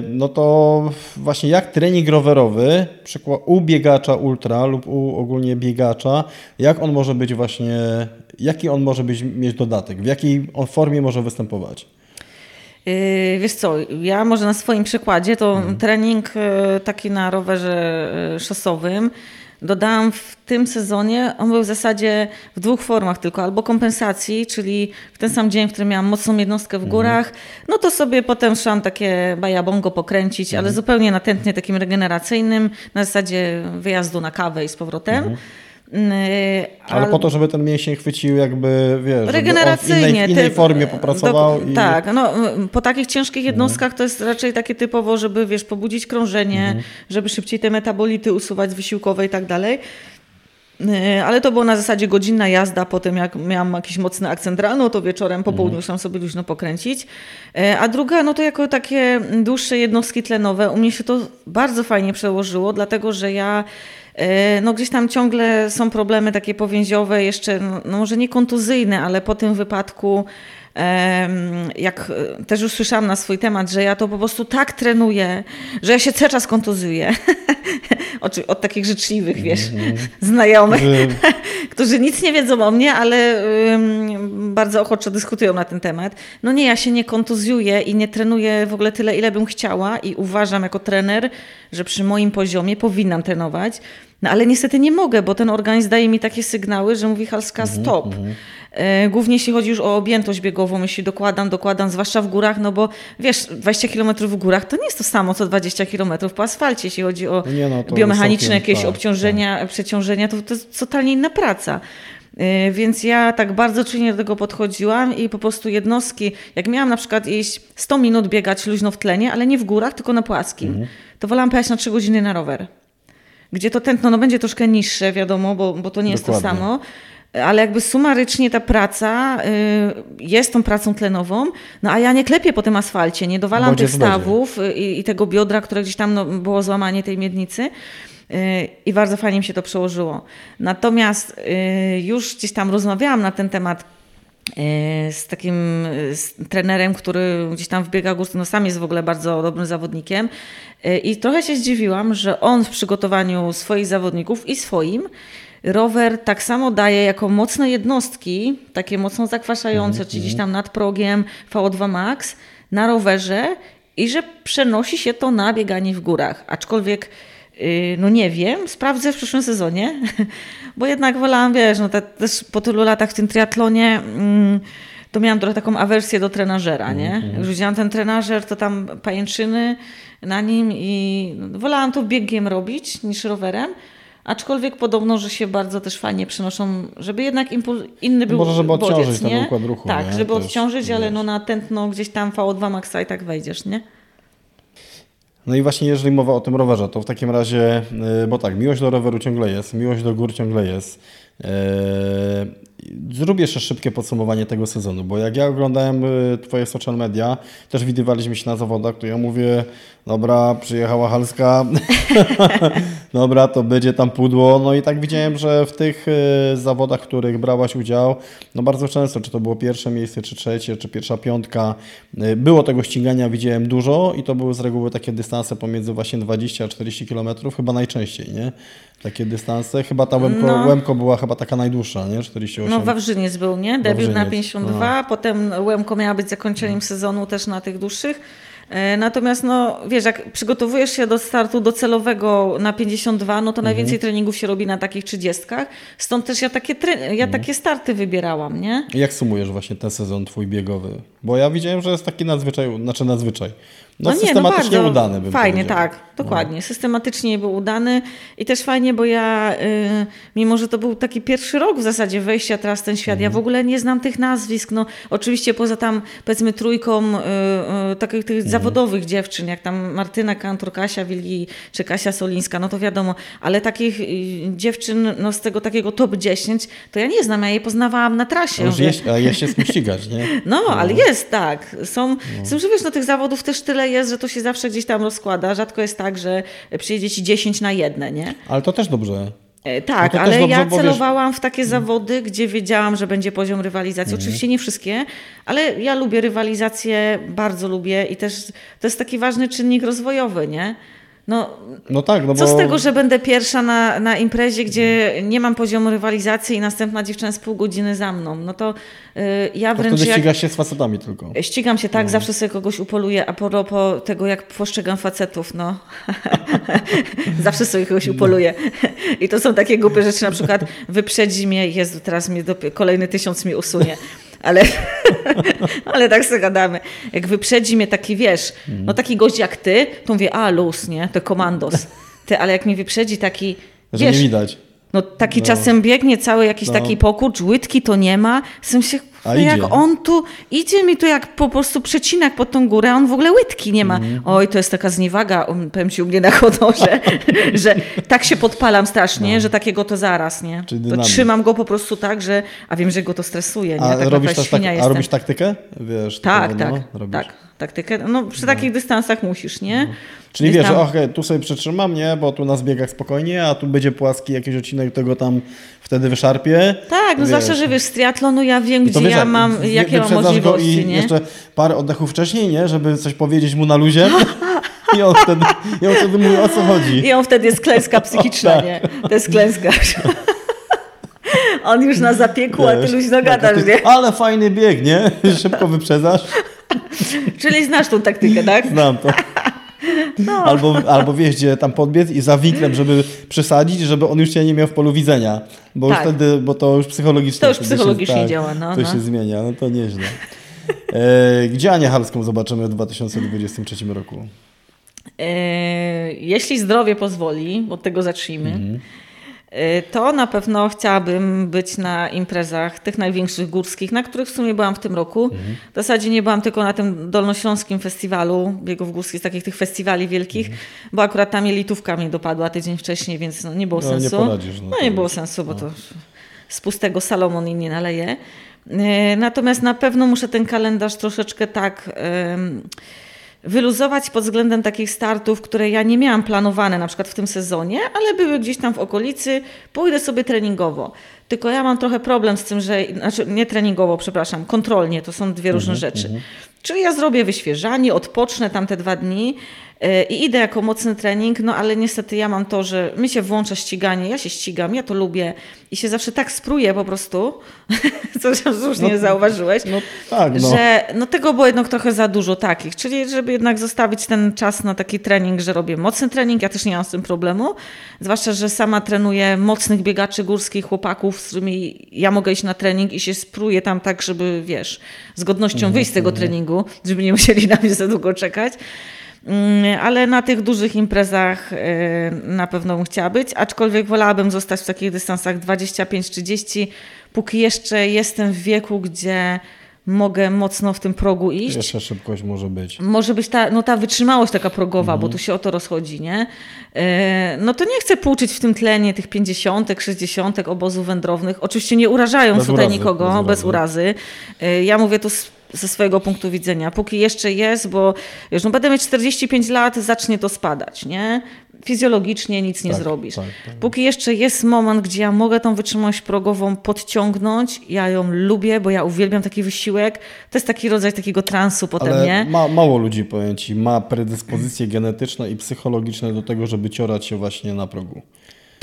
no. no to właśnie jak trening rowerowy u biegacza ultra lub u ogólnie biegacza, jak on może być właśnie, jaki on może być, mieć dodatek, w jakiej on formie może występować? Yy, wiesz co, ja może na swoim przykładzie to mhm. trening yy, taki na rowerze yy, szosowym dodałam w tym sezonie, on był w zasadzie w dwóch formach tylko, albo kompensacji, czyli w ten sam dzień, w którym miałam mocną jednostkę w górach, mhm. no to sobie potem szłam takie bajabongo pokręcić, mhm. ale zupełnie natętnie takim regeneracyjnym, na zasadzie wyjazdu na kawę i z powrotem. Mhm. ale, ale, po to, żeby ten mięsień chwycił jakby, wiesz, regeneracyjnie, w innej, w innej ty, formie popracował. Do, i... Tak, no, po takich ciężkich jednostkach mhm. to jest raczej takie typowo, żeby, wiesz, pobudzić krążenie, mhm. żeby szybciej te metabolity usuwać z wysiłkowe i tak dalej. Ale to było na zasadzie godzinna jazda, potem jak miałam jakiś mocny akcent rano, to wieczorem, po południu mhm. sobie luźno pokręcić. A druga, no to jako takie dłuższe jednostki tlenowe, u mnie się to bardzo fajnie przełożyło, dlatego że ja no gdzieś tam ciągle są problemy takie powięziowe, jeszcze no, no może nie kontuzyjne, ale po tym wypadku jak też już słyszałam na swój temat, że ja to po prostu tak trenuję, że ja się cały czas kontuzuję. od takich życzliwych, wiesz, -hmm. znajomych, którzy nic nie wiedzą o mnie, ale bardzo ochoczo dyskutują na ten temat. No nie, ja się nie kontuzjuję i nie trenuję w ogóle tyle, ile bym chciała i uważam jako trener, że przy moim poziomie powinnam trenować. No ale niestety nie mogę, bo ten organizm daje mi takie sygnały, że mówi Halska mhm, stop. Mm -hmm. E, głównie jeśli chodzi już o objętość biegową, jeśli dokładam, dokładam, zwłaszcza w górach, no bo wiesz, 20 km w górach to nie jest to samo, co 20 km po asfalcie, jeśli chodzi o no, no biomechaniczne jakieś tak, obciążenia, tak. przeciążenia, to, to jest totalnie inna praca. E, więc ja tak bardzo czujnie do tego podchodziłam i po prostu jednostki, jak miałam na przykład iść 100 minut biegać luźno w tlenie, ale nie w górach, tylko na płaskim, mhm. to wolałam pojechać na 3 godziny na rower. Gdzie to tętno no, będzie troszkę niższe, wiadomo, bo, bo to nie Dokładnie. jest to samo ale jakby sumarycznie ta praca y, jest tą pracą tlenową, no a ja nie klepię po tym asfalcie, nie dowalam Bodzie tych stawów i, i, tego biodra, które gdzieś tam no, było złamanie tej miednicy. Y, I bardzo fajnie mi się to przełożyło. Natomiast y, już gdzieś tam rozmawiałam na ten temat z takim z trenerem, który gdzieś tam w biegach górskich, no sam jest w ogóle bardzo dobrym zawodnikiem. I trochę się zdziwiłam, że on w przygotowaniu swoich zawodników i swoim rower tak samo daje jako mocne jednostki, takie mocno zakwaszające, mm, czyli gdzieś tam nad progiem VO2 max na rowerze i że przenosi się to na bieganie w górach. Aczkolwiek no nie wiem, sprawdzę w przyszłym sezonie, bo jednak wolałam, wiesz, no te, też po tylu latach w tym triatlonie mm, to miałam trochę taką awersję do trenażera, nie? Mm, Jak rzuciłam ten trenażer, to tam pajęczyny na nim i wolałam to biegiem robić niż rowerem. Aczkolwiek podobno, że się bardzo też fajnie przenoszą, żeby jednak impuls inny był Może, żeby odciążyć bodziec, ten układ ruchu. Tak, nie? żeby też, odciążyć, ale no na tętno gdzieś tam VO2 maxa i tak wejdziesz, nie? No i właśnie jeżeli mowa o tym rowerze, to w takim razie, y, bo tak, miłość do roweru ciągle jest, miłość do gór ciągle jest. Y, zrób jeszcze szybkie podsumowanie tego sezonu, bo jak ja oglądałem y, Twoje social media, też widywaliśmy się na zawodach, to ja mówię, dobra, przyjechała Halska, dobra, to będzie tam pudło. No i tak widziałem, że w tych y, zawodach, w których brałaś udział, no bardzo często, czy to było pierwsze miejsce, czy trzecie, czy pierwsza piątka, y, było tego ścigania, widziałem dużo i to były z reguły takie dystanse pomiędzy właśnie 20 a 40 km, chyba najczęściej, nie? Takie dystanse. Chyba ta Łemko, no. Łemko była chyba taka najdłuższa, nie? 48. No Wawrzyniec był, nie? Debiut na 52, no. potem Łemko miała być zakończeniem sezonu też na tych dłuższych. E, natomiast, no, wiesz, jak przygotowujesz się do startu docelowego na 52, no to mhm. najwięcej treningów się robi na takich 30. Stąd też ja takie, ja mhm. takie starty wybierałam, nie? Jak sumujesz właśnie ten sezon twój biegowy? Bo ja widziałem, że jest taki nadzwyczaj, znaczy nadzwyczaj. No, no systematycznie nie, no udany. Bym fajnie, tak, dokładnie. No. Systematycznie był udany i też fajnie, bo ja, y, mimo że to był taki pierwszy rok w zasadzie wejścia teraz w ten świat, mhm. ja w ogóle nie znam tych nazwisk. No, oczywiście poza tam, powiedzmy, trójką y, y, takich tych mhm. zawodowych dziewczyn, jak tam Martyna Kantor, Kasia Wilgi czy Kasia Solińska, no to wiadomo, ale takich y, dziewczyn no, z tego takiego top 10, to ja nie znam, ja je poznawałam na trasie. No, jest, a jest się z kim ścigać, nie? No, no, ale jest, tak. Są, no. są że wiesz, no tych zawodów też tyle jest, że to się zawsze gdzieś tam rozkłada. Rzadko jest tak, że przyjedzie ci 10 na jedne, nie? Ale to też dobrze. E, tak, no ale dobrze, ja celowałam wiesz... w takie zawody, gdzie wiedziałam, że będzie poziom rywalizacji. Mhm. Oczywiście nie wszystkie, ale ja lubię rywalizację, bardzo lubię i też to jest taki ważny czynnik rozwojowy, nie? No, no tak, no co bo... z tego, że będę pierwsza na, na imprezie, gdzie nie mam poziomu rywalizacji i następna dziewczyna z pół godziny za mną. No to yy, ja wręcz. wtedy ścigasz się z facetami tylko. Ścigam się tak, no. zawsze sobie kogoś upoluję, a propos tego, jak postrzegam facetów, no. zawsze sobie kogoś upoluję. I to są takie głupie rzeczy, na przykład wyprzedzi mnie, Jezu, teraz mnie kolejny tysiąc mi usunie ale, ale tak sobie gadamy. Jak wyprzedzi mnie taki, wiesz, no taki gość jak ty, to mówię, a luz, nie? To komandos. Ty, ale jak mnie wyprzedzi taki, Że wiesz, nie widać. No taki no. czasem biegnie cały jakiś no. taki pokurcz, łydki to nie ma. W sensie, a jak idzie. on tu, idzie mi tu jak po prostu przecinak pod tą górę, a on w ogóle łydki nie ma. Mm. Oj, to jest taka zniewaga, um, powiem ci u mnie na hodorze, że tak się podpalam strasznie, no. że takiego to zaraz, nie? To trzymam go po prostu tak, że, a wiem, że go to stresuje, nie? A, tak robisz, tak, a robisz taktykę? Wiesz, tak, tak, no, tak, taktykę. No przy no. takich dystansach musisz, nie? No. Czyli wiesz, tam... okay, tu sobie przytrzymam, nie, bo tu na zbiegach spokojnie, a tu będzie płaski jakiś odcinek, tego tam wtedy wyszarpie. Tak, no wiesz. zwłaszcza, że wiesz, z triatlonu ja wiem, gdzie wiesz, ja mam, jakie mam możliwości, i nie? jeszcze parę oddechów wcześniej, nie, żeby coś powiedzieć mu na luzie. I on wtedy, i on wtedy mówi, o co chodzi. I on wtedy jest klęska psychiczna, tak. nie? To jest klęska. On już na zapieku, a ty luźno gadasz, nie? Ale fajny bieg, nie? Szybko wyprzedzasz. Czyli znasz tą taktykę, tak? Znam to. No. Albo, albo wiesz, gdzie tam podbiec i za winklem, żeby przesadzić, żeby on już cię nie miał w polu widzenia. Bo tak. już wtedy, bo to już psychologicznie. To już psychologicznie się, tak, działa, no. To no. się zmienia, no to nieźle. E, gdzie Anię Halską zobaczymy w 2023 roku? E, jeśli zdrowie pozwoli, od tego zacznijmy. Mhm. Y, to na pewno chciałabym być na imprezach tych największych górskich, na których w sumie byłam w tym roku. Mhm. W zasadzie nie byłam tylko na tym dolnośląskim festiwalu biegów górskich, z takich tych festiwali wielkich, mhm. bo akurat tam jelitówka mnie dopadła tydzień wcześniej, więc no, nie było no, sensu. Nie poradzisz, no, no nie było sensu, bo no. to z pustego Salomon i nie naleje. Y, natomiast na pewno muszę ten kalendarz troszeczkę tak wyluzować pod względem takich startów, które ja nie miałam planowane na przykład w tym sezonie, ale były gdzieś tam w okolicy, pójdę sobie treningowo. Tylko ja mam trochę problem z tym, że, znaczy nie treningowo, przepraszam, kontrolnie, to są dwie różne mm -hmm, rzeczy. Mm -hmm. Czyli ja zrobię wyświeżanie, odpocznę tam te dwa dni e, i idę jako mocny trening, no ale niestety ja mam to, że mi się włącza ściganie, ja się ścigam, ja to lubię i się zawsze tak spruję po prostu, co słusznie no, zauważyłeś, no, tak, no. że no tego było jednak trochę za dużo takich, czyli żeby jednak zostawić ten czas na taki trening, że robię mocny trening, ja też nie mam z tym problemu, zwłaszcza, że sama trenuję mocnych biegaczy górskich, chłopaków, z którymi ja mogę iść na trening i się spruję tam tak, żeby wiesz, z godnością mm, wyjść z tego mm. Treningu, żeby nie musieli na mnie za długo czekać. Mm, ale na tych dużych imprezach y, na pewno bym chciała być, aczkolwiek wolałabym zostać w takich dystansach 25-30, póki jeszcze jestem w wieku, gdzie mogę mocno w tym progu iść. Jeszcze szybkość może być. Może być ta, no ta wytrzymałość taka progowa, mhm. bo tu się o to rozchodzi, nie? Y, no to nie chcę płuczyć w tym tlenie tych 50 60 obozów wędrownych. Oczywiście nie urażając bez tutaj urazy, nikogo, bez, bez urazy. Y, ja mówię to z ze swojego punktu widzenia. Póki jeszcze jest, bo już no będę mieć 45 lat, zacznie to spadać, nie? Fizjologicznie nic nie tak, zrobisz. Tak, tak. Póki jeszcze jest moment, gdzie ja mogę tą wytrzymałość progową podciągnąć, ja ją lubię, bo ja uwielbiam taki wysiłek. To jest taki rodzaj takiego transu potem, Ale nie? Ma, mało ludzi, powiem Ci, ma predyspozycje genetyczne i psychologiczne do tego, żeby ciorać się właśnie na progu.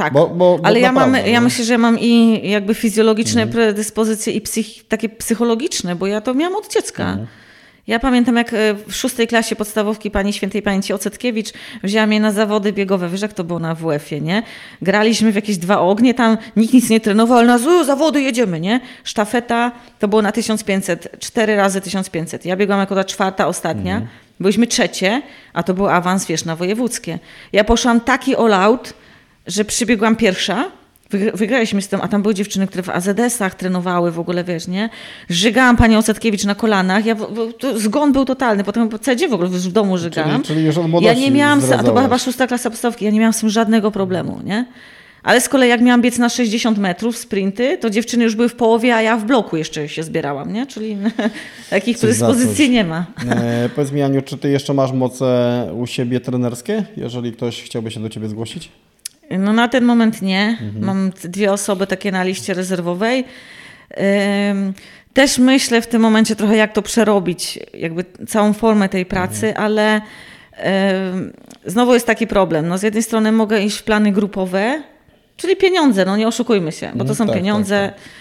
Tak, bo, bo, bo ale ja, mam, ja no. myślę, że mam i jakby fizjologiczne mhm. predyspozycje i psych, takie psychologiczne, bo ja to miałam od dziecka. Mhm. Ja pamiętam, jak e, w szóstej klasie podstawówki pani świętej pamięci Ocetkiewicz wzięła mnie na zawody biegowe. Wiesz, jak to było na WF-ie, nie? Graliśmy w jakieś dwa ognie, tam nikt nic nie trenował, ale na złe zawody jedziemy, nie? Sztafeta to było na 1500, cztery razy 1500. Ja biegłam jako ta czwarta, ostatnia. Mhm. Byliśmy trzecie, a to był awans, wiesz, na wojewódzkie. Ja poszłam taki all out, że przybiegłam pierwsza, wygraliśmy z tym, a tam były dziewczyny, które w AZS-ach trenowały w ogóle, wiesz, nie? Żygałam panią Setkiewicz na kolanach, ja, zgon był totalny, potem po cedzie w ogóle w domu żygałam. Czyli, czyli już od Ja nie miałam, a to była chyba szósta klasa podstawki, ja nie miałam z tym żadnego problemu, nie? Ale z kolei jak miałam biec na 60 metrów sprinty, to dziewczyny już były w połowie, a ja w bloku jeszcze się zbierałam, nie? Czyli takich predyspozycji nie ma. E, powiedz mi Aniu, czy ty jeszcze masz moce u siebie trenerskie, jeżeli ktoś chciałby się do ciebie zgłosić? No na ten moment nie. Mhm. Mam dwie osoby takie na liście rezerwowej. Też myślę w tym momencie trochę, jak to przerobić, jakby całą formę tej pracy, mhm. ale znowu jest taki problem. No z jednej strony mogę iść w plany grupowe, czyli pieniądze, no nie oszukujmy się, bo to mhm, są tak, pieniądze. Tak, tak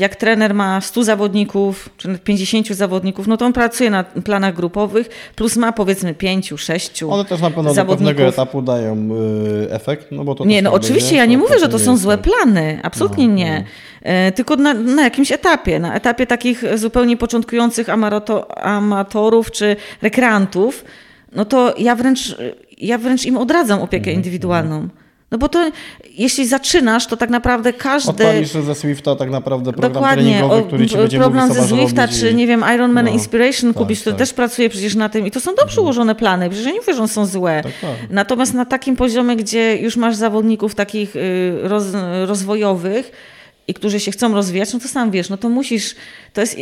jak trener ma 100 zawodników, czy 50 zawodników, no to on pracuje na planach grupowych, plus ma powiedzmy 5, 6 One też na pewno zawodników. do pewnego etapu dają y, efekt, no bo to Nie, no oczywiście, nie? ja nie mówię, że to są złe tak. plany, absolutnie no, nie. No. E, tylko na, na, jakimś etapie, na etapie takich zupełnie początkujących amato, amatorów czy rekreantów, no to ja wręcz, ja wręcz im odradzam opiekę mhm, indywidualną. No bo to jeśli zaczynasz, to tak naprawdę każdy... Odpalisz ze Swifta tak naprawdę program Dokładnie. treningowy, który ci będzie program ze Swifta, czy nie wiem, Ironman no. Inspiration tak, kupisz, tak. to też pracuje przecież na tym i to są dobrze mhm. ułożone plany, przecież nie mówię, że one są złe. Tak, tak. Natomiast na takim poziomie, gdzie już masz zawodników takich y, roz, rozwojowych i którzy się chcą rozwijać, no to sam wiesz, no to musisz, to jest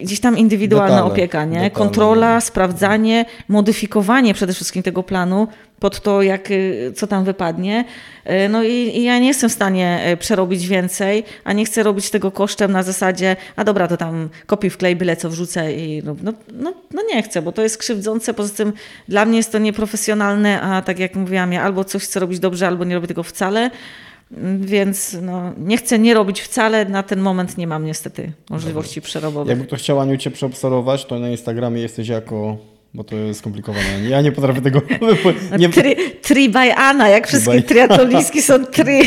gdzieś tam indywidualna detale, opieka, nie? Kontrola, sprawdzanie, modyfikowanie przede wszystkim tego planu pod to, jak, y, co tam wypadnie. Y, no i, i, ja nie jestem w stanie y, przerobić więcej, a nie chcę robić tego kosztem na zasadzie, a dobra, to tam kopiuj wklej, byle co wrzucę i no, no, no, no nie chcę, bo to jest krzywdzące, poza tym dla mnie jest to nieprofesjonalne, a tak jak mówiłam, ja albo coś chcę robić dobrze, albo nie robię tego wcale, więc no, nie chcę nie robić wcale, na ten moment nie mam niestety możliwości przerobowych. Jakby ktoś chciał Aniu Cię przeobserwować, to na Instagramie jesteś jako bo to jest skomplikowane. Ja nie potrafię tego... Nie... Tri, tri by Anna, jak wszystkie triatlonistki są tri.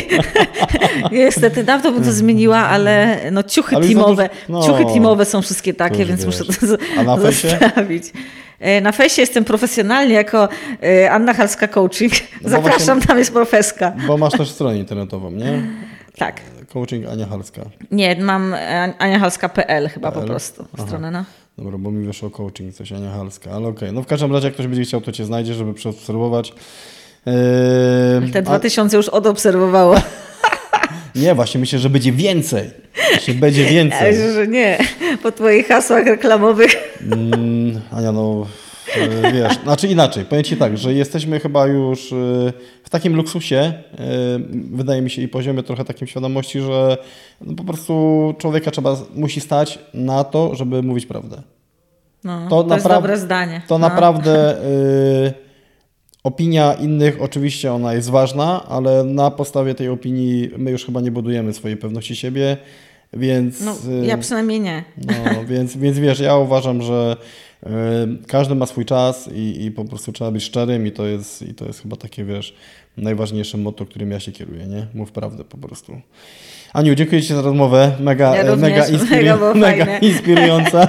Niestety, dawno bym to zmieniła, ale no ciuchy ale teamowe, no, ciuchy teamowe są wszystkie takie, więc wiesz. muszę to A na zostawić. E, na fejsie jestem profesjonalnie jako e, Anna Halska Coaching. No Zapraszam, właśnie, tam jest profeska. Bo masz też stronę internetową, nie? Tak. Coaching Ania Halska. Nie, mam aniahalska.pl chyba PL? po prostu Aha. stronę, no. Dobra, bo mi wyszło coaching, coś Ania Halska, ale okej. Okay. No w każdym razie, jak ktoś będzie chciał, to cię znajdzie, żeby przeobserwować. Eee, Te 2000 a... już odobserwowało. Nie, właśnie myślę, że będzie więcej. Właśnie będzie więcej. Ja że nie. Po twoich hasłach reklamowych. Mm, Ania, no wiesz, znaczy inaczej, powiem Ci tak, że jesteśmy chyba już e, w takim luksusie, e, wydaje mi się, i poziomie trochę takim świadomości, że no po prostu człowieka trzeba, musi stać na to, żeby mówić prawdę. No, to, to jest dobre zdanie. To no. naprawdę... Y Opinia innych oczywiście ona jest ważna, ale na podstawie tej opinii my już chyba nie budujemy swojej pewności siebie, więc... No, ja y, przynajmniej nie. No, więc, więc wiesz, ja uważam, że y, każdy ma swój czas i, i po prostu trzeba być szczerym i to jest, i to jest chyba takie, wiesz, najważniejsze motto, którym ja się kieruję, nie? Mów prawdę po prostu. Aniu, dziękuję Ci za rozmowę. Mega, ja mega, inspiru- mega inspirująca.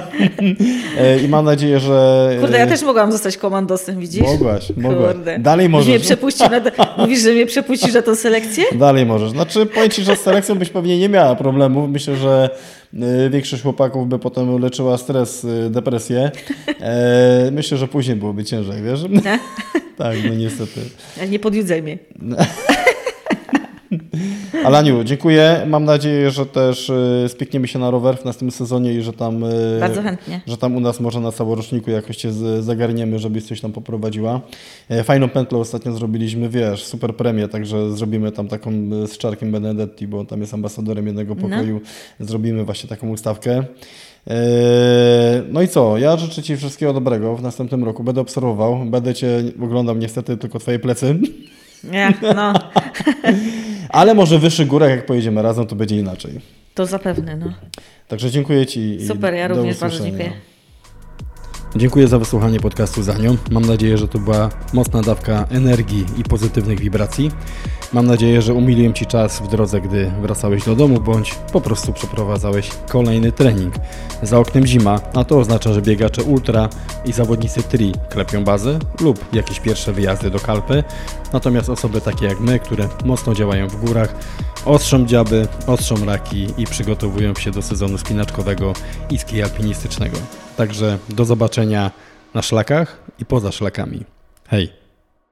E, I mam nadzieję, że. Kurde, ja też mogłam zostać komandosem, widzisz? Mogłaś, mogłaś. Kurde. Dalej możesz. Mnie na Mówisz, że mnie przepuścisz na tą selekcję? Dalej możesz. Znaczy, powiem Ci, że z selekcją byś pewnie nie miała problemów. Myślę, że e, większość chłopaków by potem leczyła stres, e, depresję. Myślę, że później byłoby ciężej, wiesz? Tak, no niestety. Nie podjudzaj mnie. Alaniu, dziękuję. Mam nadzieję, że też y, spiekniemy się na rower w następnym sezonie i że tam, y, Bardzo chętnie. że tam u nas może na całoroczniku jakoś Cię zagarniemy, żebyś coś tam poprowadziła. E, fajną pętlę ostatnio zrobiliśmy, wiesz, super premię, także zrobimy tam taką y, z Czarkiem Benedetti, bo tam jest ambasadorem jednego no. pokoju. No. Zrobimy właśnie taką ustawkę. E, no i co? Ja życzę Ci wszystkiego dobrego w następnym roku. Będę obserwował, będę Cię oglądał niestety tylko Twoje plecy. Nie, no. Ale może wyższy górek, jak pojedziemy razem, to będzie inaczej. To zapewne, no. Także dziękuję Ci. Super, ja również bardzo dziękuję. Dziękuję za wysłuchanie podcastu za nią. Mam nadzieję, że to była mocna dawka energii i pozytywnych wibracji. Mam nadzieję, że umiliłem Ci czas w drodze, gdy wracałeś do domu, bądź po prostu przeprowadzałeś kolejny trening. Za oknem zima, a to oznacza, że biegacze ultra i zawodnicy tri klepią bazy lub jakieś pierwsze wyjazdy do kalpy. Natomiast osoby takie jak my, które mocno działają w górach, ostrzą dziaby, ostrzą raki i przygotowują się do sezonu spinaczkowego i ski alpinistycznego. Także do zobaczenia na szlakach i poza szlakami. Hej!